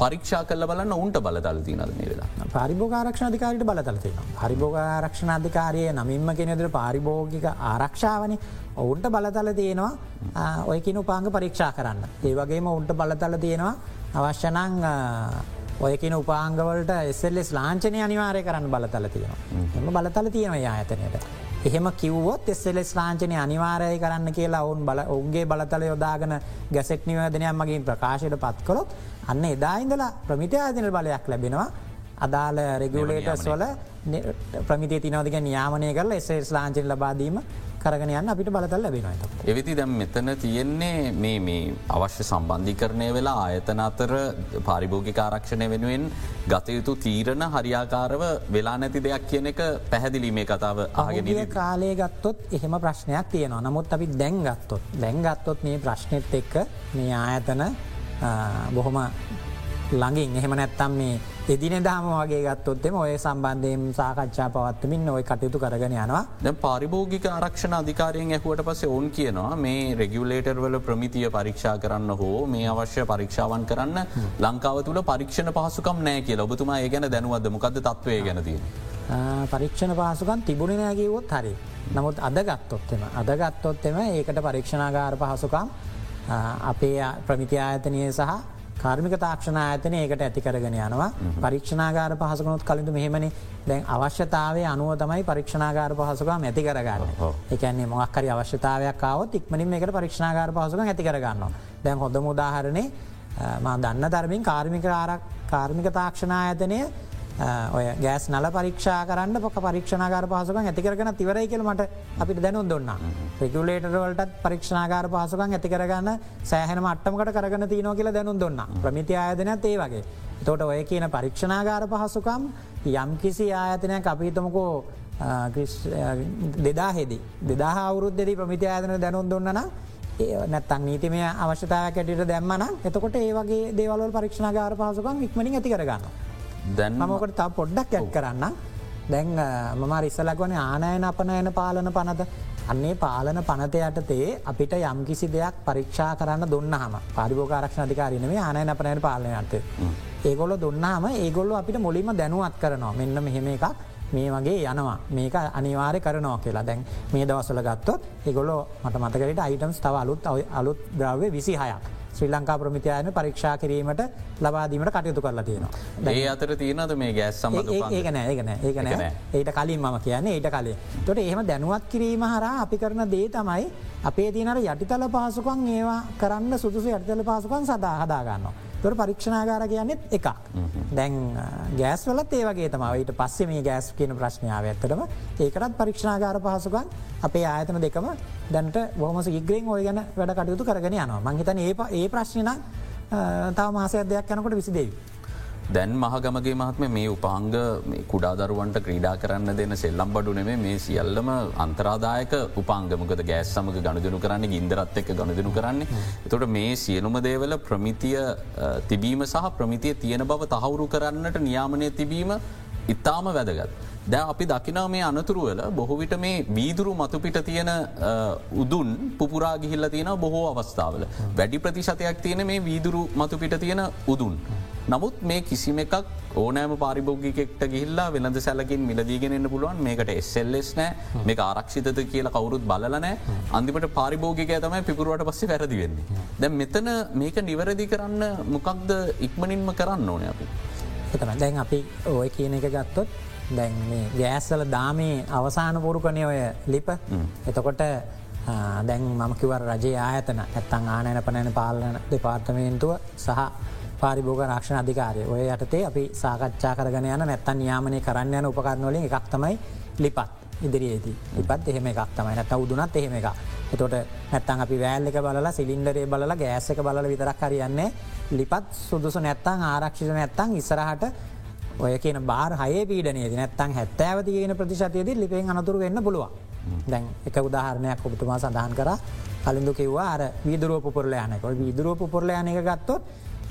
පරීක්ෂා කල බලන්න උන්ට බලතල තිනද මේ වෙලා පරිභෝගාරක්ෂණ අධිකාරයට බලතල තියෙන. හරිභෝගාරක්ෂණ අධිකාරය නමින්ම කෙනෙදර පාරිභෝගික ආරක්ෂාවනි ඔවුන්ට බලතල තියෙනවා ඔයකින උපාංග පරීක්ෂා කරන්න. ඒ වගේම උන්ට බලතල තියෙනවා අවශ්‍යනං ඔයකින උපාංගවලට එස්සෙල්ලෙස් ලාංචනය අනිවාරය කරන්න බලතල තියෙනවා. එම බලතල තියෙනවා ඇතනයට. එහෙම කිව්වොත් එස්සෙලෙස් ලාංචනය අනිවාරය කරන්න කියලා ඔවුන් බල ඔවුන්ගේ බලතල යොදාගන ගැසෙක් නිවදනයක් මගින් ප්‍රකාශයට පත්කොළොත් අන්න එදායින්දලා ප්‍රමිතියාදන බලයක් ලැබෙනවා අදාළ රෙගුලේටස් වල ප්‍රමිති තිනවදික නියාමනය කරලා එස්සෙස් ලාංචන ලබාදීම කරගෙන යන්න අපිට බලතල් ලැබෙනවා. එවිති දැම් මෙතන තියෙන්නේ මේ මේ අවශ්‍ය සම්බන්ධිකරණය වෙලා ආයතන අතර පාරිභෝගික ආරක්ෂණය වෙනුවෙන් ගතයුතු තීරණ හරියාකාරව වෙලා නැති දෙයක් කියන එක පැහැදිලීමේ කතාව ආගෙන කාලය ගත්තොත් එහෙම ප්‍රශ්නයක් තියෙනවා නමුත් අපි දැන්ගත්තොත් දැන්ගත්තොත් මේ ප්‍රශ්නෙත් එක්ක මේ ආයතන බොහොම ළඟින් එහෙම නැත්තම් මේ එදින දාම වගේ ගත්තොත්තෙම ඔය සම්බන්ධයෙන් සාකච්ඡා පවත්වමින් ඔය කටයුතු කරගෙන යනවා පාරිභෝගික ආරක්ෂණ අධිකාරයෙන් ඇහුවට පසේ ඔවන් කියනවා මේ රෙගියුලේටර් වල ප්‍රමිතිය පරීක්ෂා කරන්න හෝ මේ අවශ්‍ය පරීක්ෂාවන් කරන්න ලංකාව තුළ පරීක්ෂණ පහසුකම් නෑ කිය ඔබතුමා ඒ ගැන දැනුවද මොකද තත්වය ගැනතිය. පරීක්ෂණ පහසුකන් තිබුණ නෑගේවොත් හරි. නමුත් අදගත්තොත්තෙම අදගත්තොත්තෙම ඒකට පරීක්ෂණාගාර පහසුකම් අපේ ප්‍රමිති ආයතනය සහ කාර්මික තාක්ෂණ ඇතන ඒකට ඇති කරගෙන යනවා. පරීක්ෂණාගාර පහසකනොත් කලින්ඳ මෙහෙමනි දැන් අවශ්‍යතාවය අනුව තමයි පරීක්ෂණාගාර පහසුකම් ඇති කරගන්න. එකන්නේ මොක්කරි අවශ්‍යතාවයක් කාවත් ඉක්මනින් එකට පරීක්ෂණාගාර පහසුක ඇති කරගන්න දැන් හොඳ මුදාහරණය මා දන්න ධර්මින් කාර්මික ආරක් කාර්මික තාක්ෂණ ඇතනය ඔය ගෑස් නල පරීක්ෂා කරන්න පොක පරීක්ෂණාගර පහසුකන් ඇතිකරගන තිවරයි කියලමට අපිට දැනුම් දුන්න. රෙගුලේටරවලට පරීක්ෂණාගර පහසුකන් ඇතිකරගන්න සෑහන මට්ටමකට කරගන තියනෝ කියලා දැනුම් දුන්න ප්‍රමිති ආයතනයක් ඒ වගේ. තෝට ඔය කියන පරීක්ෂණාගාර පහසුකම් යම් කිසි ආයතනයක් අපිතමකෝ දෙදා හෙදි දෙදා අවුරුද්දෙදී ප්‍රමිති ආයතන දැනුම් දුන්නන නැත්තන් නීතිමය අවශ්‍යතාව කැටට දැම්මන එතකොට ඒ වගේ දේවල් පරීක්ෂණාගාර පහසුකම් ඉක්මනින් ඇති කරගන්න. දැන් මමකට තා පොඩ්ඩක් ඇත් කරන්න දැන් මම රිස්සලක් වන ආනයන අපනයන පාලන පනත. අන්නේ පාලන පනතයටතේ අපිට යම් කිසි දෙයක් පරීක්ෂා කරන්න දුන්නහම පරිභෝකාරක්ෂණ අධිකාරනවේ ආනයන අපනයන පාලනයන්ත ඒගොල්ල දුන්නාම ඒගොල්ල අපිට මුලින්ම දැනුවත් කරනවා. මෙන්න මෙහෙම එකක් මේ වගේ යනවා. මේක අනිවාරය කරනවා කියලා. දැන් මේ දවසල ගත්තොත් ඒගොලො මට මතකරට අයිටම්ස් තව අලුත් අලුත් ද්‍රව්‍ය විසි හයක් ශ්‍රී ලංකා ප්‍රමිතියන පරීක්ෂා කිරීමට ලබාදීමට කටයුතු කරලා තියෙනවා. ඒ අතර තියනද මේ ගැස් සම ඒකන ඒකන ඒකන ඒට කලින් මම කියන්නේ ඒට කලේ තොට එහෙම දැනුවත් කිරීම හර අපි කරන දේ තමයි අපේ තියනට යටිතල පහසුකන් ඒවා කරන්න සුදුසු යටිතල පහසුකන් සදා හදාගන්නවා තොර පරීක්ෂණාගාර කියන්නෙත් එකක්. දැන් ගෑස් වලත් ඒවගේ තමයිට පස්සේ මේ ගෑස් කියන ප්‍රශ්නාව ඇත්තටම. ඒකටත් පරීක්ෂණාගාර පහසුකන් අපේ ආයතන දෙකම දැන්ට බොහම ඉග්‍රෙන් ඔය ගැන වැඩ කටයුතු කරගෙන යනවා. මංහිතන ඒ ඒ ප්‍රශ්නන තව මාසයක් දෙයක් යනකොට විසිදේවි. දැන් මහගමගේ මහත්ම මේ උපාංග කුඩාදරුවන්ට ක්‍රීඩා කරන්න දෙන්න සෙල්ලම් බඩු නෙමේ මේ සියල්ලම අන්තරාදායක උපාංගමකද ගෑස් සමඟ ගණදනු කරන්න ගින්දරත් එක්ක ගණදනු කරන්නේ. තොට මේ සියලුම දේවල ප්‍රමිතිය තිබීම සහ ප්‍රමිතිය තියෙන බව තහවුරු කරන්නට නියාමනය තිබීම ඉතාම වැදගත්. ද අපි දකිනා මේ අනතුරුවල බොහොවිට මේ වීදුරු මතුපිට තියෙන උදුන් පුපුරා ගිහිල්ල තියෙන බොහෝ අවස්ථාවල. වැඩි ප්‍රතිශතයක් තියෙන මේ වීදුරු මතුපිට තියෙන උදුන්. නමුත් මේ කිසිම එකක් ඕනෑම පාරිභෝගිකෙක්ට ගිහිල්ලා වෙළඳ සැලකින් මිලදීගෙනන්න පුළුවන්. මේකට එස්සෙල්ලෙස් නෑ. මේ ආරක්ෂිතද කියලා කවුරුත් බලනෑ අන්තිමට පාරිභෝගිකය තමයි පිපුරුවට පස්සේ වැරදි වෙන්නේ. දැ මෙතන මේක නිවැරදි කරන්න මොකක්ද ඉක්මනින්ම කරන්න ඕන අපි. එතන දැන් අපි ඔය කියන එක ගත්තොත් දැන් ගෑස්සල දාමේ අවසාන පුරුකනය ඔය ලිප. එතකොට දැන් මමකිවර රජයේ ආයතන ඇත්තං ආනයන පනෑන පාලන දෙපාර්තමේන්තුව සහ පාරිභෝග රක්ෂණ අධිකාරය. ඔය යටතේ අපි සාකච්ඡා කරගන යන නැත්තන් යාමනය කරන්න යන උපකරනවලින් එකක් තමයි ලිපත් ඉදිරියේදී ඉපත් එහෙම එකක් තමයි. නැත උදුනත් එහෙම එක එතොට නැත්තන් අපි වැෑල්ල එක බලලා සිලින්ඩරේ බලලා ගෑසක බල විතරක් කරයන්නේ ලිපත් සුදුසු නැත්තං ආරක්ෂිත නැත්තං ඉස්සරහට ඔය කියන බාර හය පීඩනය නැත්තන් හැත්තෑවති කියන ප්‍රතිශතයද ලිපෙන් අනතුර වෙන්න පුළුවන්. දැන් එක උදාහරණයක් ඔබතුමා සඳහන් කර. කලින්දු කිව්වා අර වීදුරුව පුරල යනකොට වීදුරුව පුරල යන එක ගත්තොත්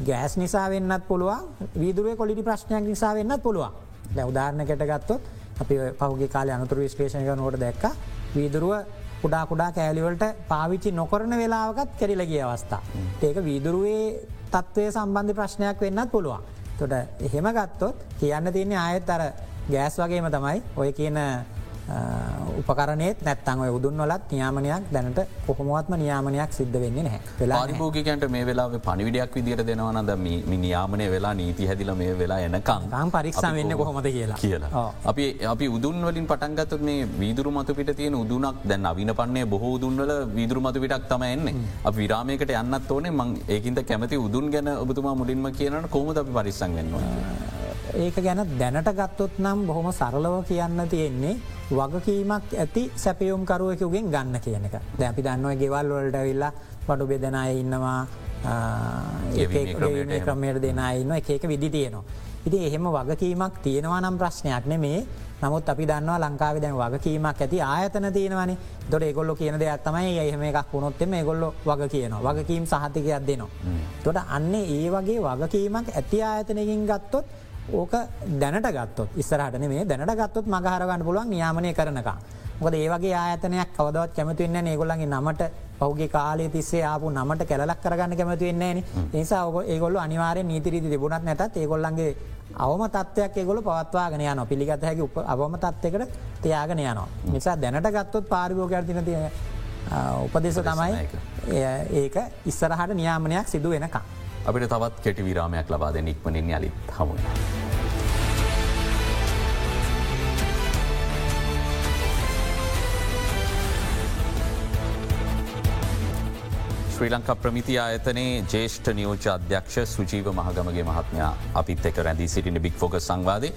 ගෑස් නිසා වෙන්නත් පුළුවන් වීදුරුව කොලිටි ප්‍රශ්නයක් නිසා වෙන්නත් පුළුවන් දැ උදාරණකට ගත්තොත් අපි පහුගේ කාල අනතුර විශ්ලේෂණක නොට දැක්ක වීදුරුව කුඩා කුඩා කෑලිවලට පාවිච්චි නොකරන වෙලාවකත් කෙරිලගිය අවස්ථා. ඒක වීදුරුවේ තත්ත්වය සම්බන්ධ ප්‍රශ්නයක් වෙන්නත් පුළුවන්. තොට එහෙම ගත්තොත් කියන්න තියන්නේ ආයත් අර ගෑස් වගේම තමයි ඔය කියන උපකරනෙත් නැත්තන් ඔය උදුන් වලත් නියාමනයක් දැනට කොහොමත්ම නියාමනයක් සිද්ධ වෙන්නේ නැහැ. පාරිභෝගිකන්ට මේ වෙලා පනිවිඩයක් විදිට දෙනවනද නියාමනය වෙලා නීති හැදිල මේ වෙලා එනකං පරික්ෂා වෙන්න කොහොමද කියලා. කියලා. අපි අපි උදුන් වලින් පටන්ගත මේ වීදුරු මතු පිට තියෙන උදුනක් දැන් අවින පන්නේ බොහෝ දුන්වල වීදුරු මතු පිටක් තම එන්නේ. අප විරාමයකට යන්නත් ඕනේ. මං ඒකින්ද කැමති උදුන් ගැන ඔබතුමා මුලින්ම කියනට කොමද අපි පරිස්සං වෙන්නවා. ඒක ගැන දැනට ගත්තොත් නම් බොහොම සරලව කියන්න තියෙන්නේ වගකීමක් ඇති සැපියුම්කරුවකුගෙන් ගන්න කියන එක. දැ අපි දන්නවා ගෙවල් වලට විල්ලා පඩු බෙදනය ඉන්නවා ක්‍රමයට දෙනයින්න එකක විදි තියනවා. ඉති එහෙම වගකීමක් තියෙනවා නම් ප්‍රශ්නයක් නෙමේ. නමුත් අපි දන්නවා ලංකාව දැන් වගකීමක් ඇති ආයතන තියෙනවනි. දොට ඒගොල්ල කියන දෙයක් තමයි එහෙම එකක් වුණොත්තෙම ඒගොල්ල වග කියනවා. වගකීම් සහතිකයක් දෙනවා. තොට අන්න ඒ වගේ වගකීමක් ඇති ආයතනකින් ගත්තොත් ඕක දැනට ගත්තොත් ඉස්සරහට මේ දැනට ගත්තොත් මගහරගන්න පුළුවන් නියාමනය කරනකා. මොකද ඒවගේ ආයතනයක් කවදවත් කැමතිවෙන්න ඒගොල්ලගේ නමට පෞගේ කාලය තිස්සේ ආපු නමට කැලක් කරගන්න කැමතිවෙන්නේ නිසා ඔ ඒගොල්ල අනිවාරය නීතිරීති තිබුණත් නැතත් ඒගොල්ලන්ගේ අවම තත්වයක් ඒගොල පවත්වාගෙන යන පිළිගත හැකි උප අවම තත්වකට තියාගෙන යනවා. නිසා දැනට ගත්තොත් පාරිභෝගයක් තින තිය උපදෙස තමයි ඒක ඉස්සරහට නියාමනයක් සිදු වෙනකා. අපිට තවත් කෙටි විරාමයක් ලබාද නික්මනින් යලිත් හමුණ. ශ්‍රී ලංකා ප්‍රමිති ආයතනයේ ජේෂ්ඨ නියෝජ අධ්‍යක්ෂ සුජීව මහගමගේ මහත්මයා අපිත් එක රැඳී සිටින බික් ෆෝක සංවාදය.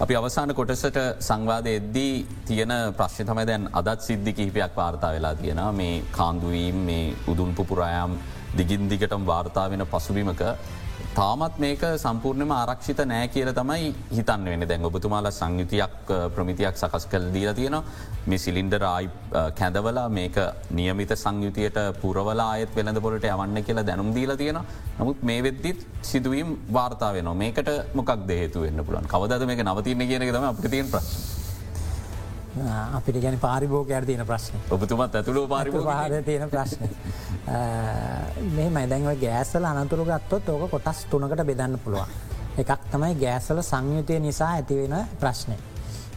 අපි අවසාන කොටසට සංවාද එද්දී තියෙන ප්‍රශ්න තමයි දැන් අදත් සිද්ධි කිහිපයක් වාර්තා වෙලා තියෙන මේ කාන්දුවීම් මේ උදුන් පුපුරායම් දිගින් දිගටම වාර්තා වෙන පසුබිමක තාමත් මේක සම්පූර්ණයම ආරක්ෂිත නෑ කියල තමයි හිතන්න වෙන දැන් ඔබතුමාල සංයුතියක් ප්‍රමිතියක් සකස් කල් දීල තියෙන මේ සිලින්ඩර ආයි කැදවලා මේක නියමිත සංයුතියට පුරවලා අයත් වෙනද පොලට යවන්න කියලා දැනුම් දීල තියෙන නමුත් මේ වෙද්දිත් සිදුවීම් වාර්තා වෙන මේකට මොකක් දෙහතු වෙන්න පුලන් කවද මේක නවතින්න කියන තම අප තියෙන් ප්‍රශ්. අපිට ගැන පාරිභෝගයට තියෙන ප්‍රශ්න. ඔබතුමත් ඇතුළු පාරිභාර තියෙන ප්‍රශ්න. මේ මැදැන්ව ගෑසල අනතුරු ගත්තොත් ඕක කොටස් තුනකට බෙදන්න පුළුවන්. එකක් තමයි ගෑසල සංයුතය නිසා ඇතිවෙන ප්‍රශ්නය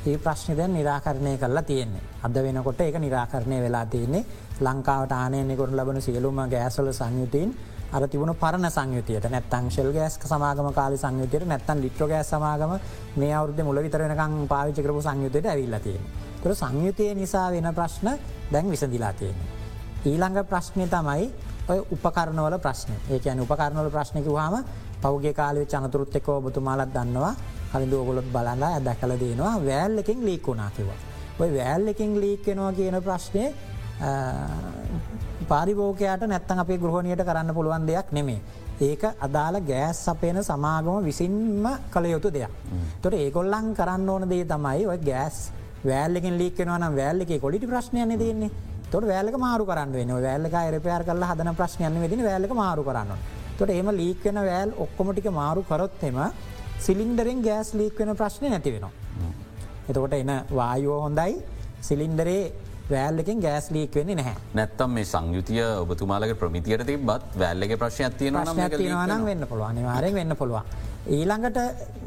ඒ ප්‍රශ්නය දැන් නිරාකරණය කරලා තියෙන්නේ. අද වෙනකොට ඒක නිරාකරණය වෙලා තියන්නේ ලංකාවට ආනයනෙකොට ලබන සියලුම ගෑසල සංයුතීන් අර තිබුණ පරණ සංයුතියට. නැත්තං ශෙල් ගෑස් සමාගම කාලි සංයුතයට නැත්තන් ලිට්‍ර ගෑ සමාගම මේ අවුද්ධ මුල විතරෙනකං පාවිචි කරපු සංයුතයට ඇවිල්ලතියෙන. තුර සංයුතය නිසා වෙන ප්‍රශ්න දැන් විසඳලා තියෙන. ඊළඟ ප්‍රශ්නය තමයි ඔය උපකරණවල ප්‍රශ්න ඒකන උපකරණවල ප්‍රශ්නක හම පෞගේ කාලය චනතුරුත් එක්ක ඔබතුමාලත් දන්නවා කලින්ද ඔගොලොත් බලලා ඇද කල දෙනවා වැෑල් එකින් ලීකුණා කිවා. ඔය වැෑල් එකින් ලීක්කෙනවා කියන ප්‍රශ්නය පාරිභෝකයට නැත්තන් අපේ ගෘහණයට කරන්න පුළුවන් දෙයක් නෙමේ. ඒක අදාළ ගෑස් සපයන සමාගම විසින්ම කළ යුතු දෙයක්. තොට ඒකොල්ලන් කරන්න ඕන දේ තමයි ඔය ගෑස් වැෑල්ලකින් ලික්ෙනවන වැෑල්ලක කොලිටි ප්‍රශ්නයන දෙන්නේ තොට වැෑලක මාරු කරන්න වෙන වැෑල්ලක රපයාර කල හදන ප්‍රශ්නයන්න වෙදින වැෑලක මාරු කරන්න. තොට එම ලීක්වෙන වැෑල් ඔක්කොමටික මාරු කරොත්හෙම සිලින්ඩරෙන් ගෑස් ලීක්වෙන ප්‍රශ්නය නැති වෙනවා. එතකොට එන වායෝ හොඳයි. සිලින්ඩරේ වැෑල්ලකින් ගෑස් ලීක් වෙන්නේ නැහැ. නැත්තම් මේ සංයුතිය ඔබතුමාලගේ ප්‍රමිතියට තිබත් වැල්ලගේ ප්‍රශ්නයක් තියෙන න වෙන්න පුළුවන්. නිවාරෙන් වෙන්න පුළුවන් ඊළඟට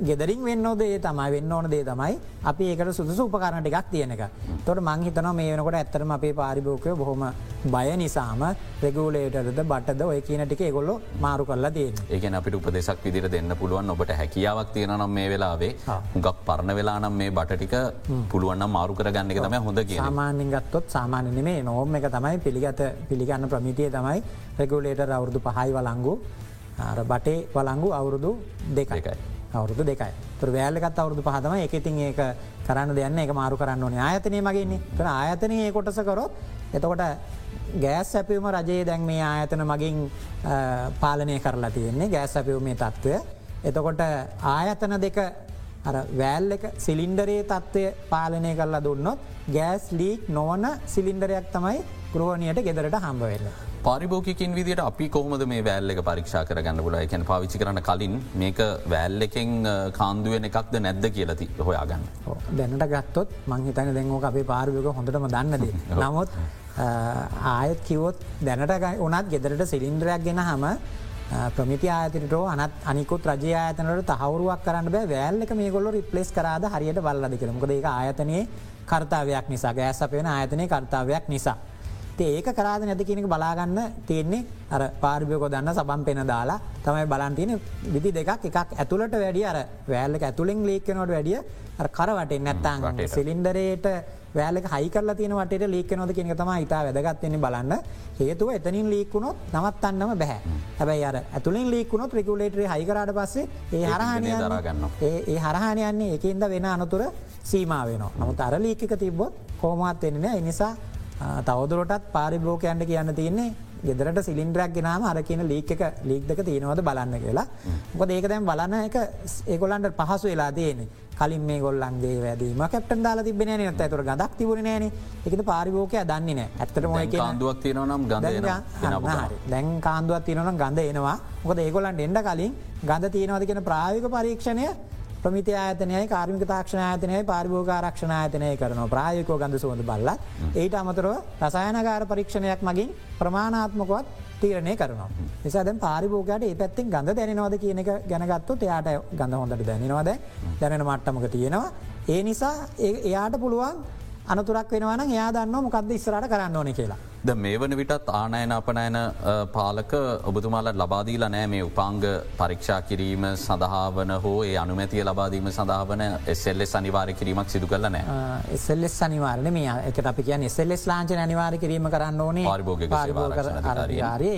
ගෙදරින් වෙන්නෝද ඒ තමයි වෙන්න ඕන දේ තමයි අපි ඒකට සුදුසු උපකරණ ටිකක් තියෙන එක. තොට මංහිතන මේ වෙනකොට ඇත්තරම අපේ පාරිභෝකය බොහොම බය නිසාම රෙගුලේටරද බටද ඔය කියන ටික ගොල්ලො මාරු කරලා තියෙන ඒකන අපිට උපදෙසක් විදිර දෙන්න පුළුවන් ඔබට හැකියාවක් තියෙනනම් මේ වෙලාවේ. හුඟක් පරණ වෙලානම් මේ බටටික පුළුවන් මාරු කරගන්න එක තම හොඳ සාමාන්‍යෙන් ගත්තොත් සාමාන්‍ය මේ නෝම එක තමයි පිළිගත පිළිගන්න ප්‍රමිතිය තමයි රෙගුලේටර් අවුරදු පහයි වලංගු බටේ වලංගු අවුරුදු දෙකයි. අවුරුදු දෙකයි. තුර වැෑල්ලකත් අවුරුදු පහතම එක ඉතින් ඒක කරන්න දෙන්න. එක මාරු කරන්න ඕනේ. ආයතනය මගේන්නේ කන ආයතනය ඒ කොටස කරොත් එතකොට ගෑස් සැපිවම රජයේ දැන් මේ ආයතන මගින් පාලනය කරලා තියෙන්නේ. ගෑස් සැපිව් මේ තත්ත්වය. එතකොට ආයතන දෙක වැෑල් එක සිලින්ඩරේ තත්ත්වය පාලනය කරලා දුන්නොත් ගෑස් ලීක් නොවන සිලින්ඩරයක් තමයි ගෘහණයට ගෙදරට හම්බ වෙන්න. පරිභෝකින් විදිට අපි කොහොමද මේ වැෑල්ල එක පරීක්ෂා කරගන්න පුල එකැන පාවිච්චි කරන කලින් මේක වැෑල් එකෙන් කාන්දුවෙන එකක්ද නැද්ද කියලති හොයාගන්න. දැනට ගත්තොත් මංහිතන දෙංගෝක අපේ පාරිභෝක හොඳටම දන්නද. නමුත් ආයත් කිවොත් දැනට උනත් ගෙදරට සිලින්ඩරයක් ගෙන හම ප්‍රමිති ආයතනට අනත් අනිකුත් රජ ආයතනට තහවරුවක් කරන්න බෑ වැෑල්ලක මේ ගොල්ල රිපලස් කරාද හරියට බල්ලද කරමකද ඒ ආයතනයේ කර්තාවයක් නිසා ගෑස් අපේන ආයතනය කර්තාවයක් නිසා. ඒක කරාද නැති කියනක බලාගන්න තියෙන්නේ. අර පාර්භයකො දන්න සබම් පෙන දාලා තමයි බලන්තියන විදි දෙකක් එකක් ඇතුළට වැඩිය අර වැෑල්ලක ඇතුළෙන් ලේක්කනොට වැඩිය කරවටෙන් නැත්තන් සිලින්ඩරේට වැෑලක හයිකල තියන වට ලේක නොද කියනක තම ඉතා වැදගත්වෙන්නේ බලන්න. හේතුව එතනින් ලීකුණොත් නවත්තන්නම බැහැ හැබයි අර ඇතුලින් ලීකුණොත් ප්‍රිකුලේටරේ හයිකරට පස්සේ ඒ හරහනය දරගන්න ඒ හරහනයන්නේ එකන්ද වෙන අනතුර සීමාව වෙන නමුත් අර ලීකක තිබ්බොත් කෝමත් වෙන්නේ එනිසා තවදුරටත් පාරිභෝකයන්ට කියන්න තියන්නේ ගෙදරට සිලින්ඩරක් ගෙනම අර කියන ලීක් ලීක්දක තියෙනවද බලන්න කියලා. මොක ඒක දැම් බලන්න එක ඒගොලන්ට පහසු වෙලා තියෙන කලින් මේ ගොල්ලන්ගේ වැදීම කැප්ට දාලා තිබෙන නත ඇතුර ගදක් තිබුණ නෑන එකද පාරිභෝකය දන්නේ නෑ ඇත්තට මොය කාන්දුවක් තියෙනනම් ගඳ දැන් කාන්දුවත් තියනනම් ගඳ එනවා. මොකද ඒගොලන්ට එඩ කලින් ගඳ තියෙනවද කියෙන ප්‍රායක පරීක්ෂණය ප්‍රමිති ආයතනය කාර්මික තාක්ෂණ ආයතනය පාරිභෝග ආරක්ෂණ ආයතනය කරන ප්‍රායකෝ ගඳ සුවඳ බල්ල ඒට අමතරව රසායනකාර පරීක්ෂණයක් මගින් ප්‍රමාණාත්මකොත් තීරණය කරනවා. නිසා දැන් පාරිභෝගයට ඒ පැත්තිෙන් ගඳ දැනවාද කියන එක ගැනගත්තු එයාට ගඳ හොඳට දැනවාද දැනෙන මට්ටමක තියෙනවා. ඒ නිසා එයාට පුළුවන් අනතුරක් වෙනවන එයා දන්න මොකක්ද ඉස්රට කරන්න ඕන කියලා. ද මේ වන විටත් ආනයන අපනයන පාලක ඔබතුමාලට ලබාදීල නෑ මේ උපාංග පරීක්ෂා කිරීම සඳහාවන හෝ ඒ අනුමැතිය ලබාදීම සඳහාවන එසෙල්ලෙස් අනිවාර කිරීමක් සිදු කරල නෑ. එසෙල්ලෙස් අනිවාරණ මේ එක අපි කිය එසෙල්ලෙස් ලාංචන අනිවාර කිරීම කරන්න ඕනේ. පාර්භෝග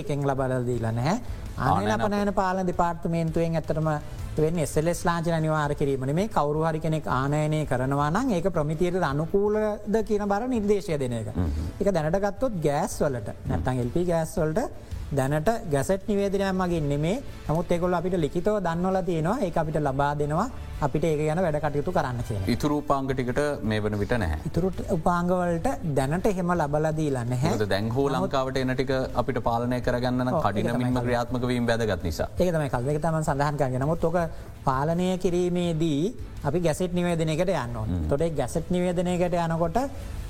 එකෙන් ලබලදීල නැහැ. ආනයන අපනයන පාලන දෙපාර්තමේන්තුවෙන් ඇතරම වෙන් එසෙලෙස් ලාංචන අනිවාර කිරීමන මේ කවරු හරි කෙනෙක් ආනයනය කරනවා නම් ඒක ප්‍රමිතියට අනුකූලද කියන බර නිර්දේශය දෙන එක. එක දැනටගත්තොත් ගෑස් වලට නැත්තං එල්පි ගෑස් වලට දැනට ගැසට් නිවේදනයක් මගින් නෙමේ. නමුත් එකොල අපිට ලිකිතව දන්නවල තියෙනවා. ඒ අපිට ලබා දෙනවා. අපිට ඒක ගැන වැඩ කටයුතු කරන්න කිය ඉතුරු උපාංගටිකට මේ වන විට නැහැ. ඉතුරුට උපාංගවලට දැනට එහෙම ලබලදීලන්න හැ දැන් හෝ ලංකාවට එනටික අපිට පාලනය කරගන්න කඩිනමින්ම ක්‍රියාත්මක වීම වැදගත් නිසා. ඒකතම කල්ක තම සඳහන් කරගෙන නමුත් ෝක පාලනය කිරීමේදී අපි ගැසෙට් නිවේදනයකට යන්න තොටේ ගැසට් නිවේදනයකට යනකොට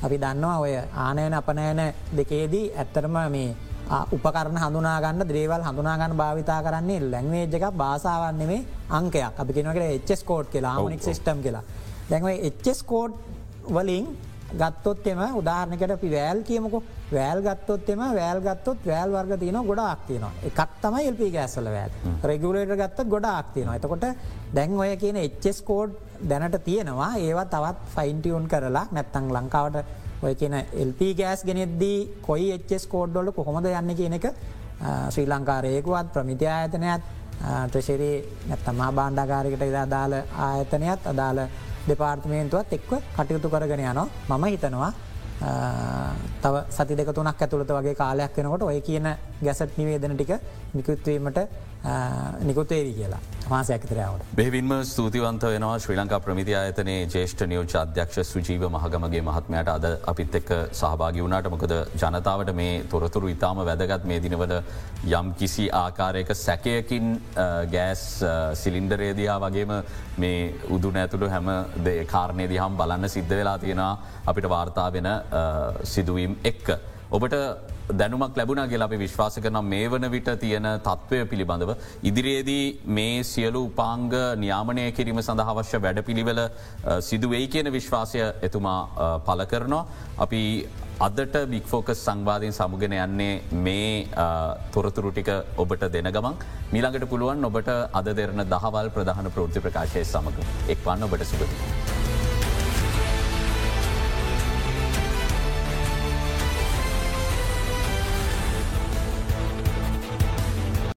අපි දන්නවා ඔය ආනයන අපනෑන දෙකේදී ඇත්තරම මේ උපකරන හඳුනාගන්න දේවල් හඳුනාගන්න භාවිතා කරන්නේ ලැංවේජ් එකක් බාසාවන්නෙමේ අංකයක්. අපි කෙනකට එච්ස් කෝඩ් කියලා ආමනික් සිිස්ටම් කියලා. දැන්ව එච්ස් කෝඩ් වලින් ගත්තොත් එම උදාහරණකට අපි වෑල් කියමක. වෑල් ගත්තොත් එම වෑල් ගත්තොත් වෑල් වර්ග තියන ගොඩ ආක්තියනවා එකක් තමයි එල්පි ගෑස්සල වැෑල් රෙගුලේට ගත්ත ගොඩ ආක්තියනවා එතකොට දැන් ඔය කියන එච්ස් කෝඩ් දැනට තියෙනවා. ඒවා තවත් ෆයින්ටියුන් කරලා නැත්තං ලංකාවට ඔය කියන එල්ප ගෑස් ගෙනෙද්දී කොයි එච්චෙස් කෝඩ්ඩොල කොහොමද යන්න කියන එක ශ්‍රී ලංකාරයකුවත් ප්‍රමිති ආයතනයත් ට්‍රශරී නැත්තමා බාණ්ඩාකාරකට ඉදා දාල ආයතනයත් අදාළ දෙපාර්තමේන්තුවත් එක්ව කටයුතු කරගෙන යනවා. මම හිතනවා තව සති දෙක තුනක් ඇතුළත වගේ කාලයක් වෙනකොට ඔය කියන ගැසට් නිවේදන ටික නිකුත්වීමට නිකුතේවී කියලා මාසයක්තරයාවට. බෙවින්ම ස්තුතිවන්ත වෙනවා ශ්‍රී ලංකා ප්‍රමිති අයතනයේ ජේෂ්ඨ නියෝච අධ්‍යක්ෂ සුජීව මහගමගේ මහත්මයට අද අපිත් එක්ක සහභාගි වුණට මොකද ජනතාවට මේ තොරතුරු ඉතාම වැදගත් මේ දිනවල යම් කිසි ආකාරයක සැකයකින් ගෑස් සිලින්ඩරේදයා වගේම මේ උදුන ඇතුළු හැම කාරණය දිහම් බලන්න සිද්ධ වෙලා තියෙනවා අපිට වාර්තා වෙන සිදුවීම් එක්ක. ඔබට දැනුමක් ලැබුණ ගෙල අපි විශ්වාස කරන මේ වන විට තියෙන තත්ත්වය පිළිබඳව. ඉදිරියේදී මේ සියලු උපාංග නියාමනය කිරීම සඳහවශ්‍ය වැඩ පිළිවෙල සිදුවෙයි කියන විශ්වාසය එතුමා පල කරනවා. අපි අදට බික්‍ෆෝකස් සංවාධයෙන් සමුගෙන යන්නේ මේ තොරතුරුටික ඔබට දෙන ගමන් මිළඟට පුළුවන් ඔබට අද දෙරන දහවල් ප්‍රධාන ප්‍රෘති ප්‍රකාශය සමඟ එක්වන්න ඔබට සුපති.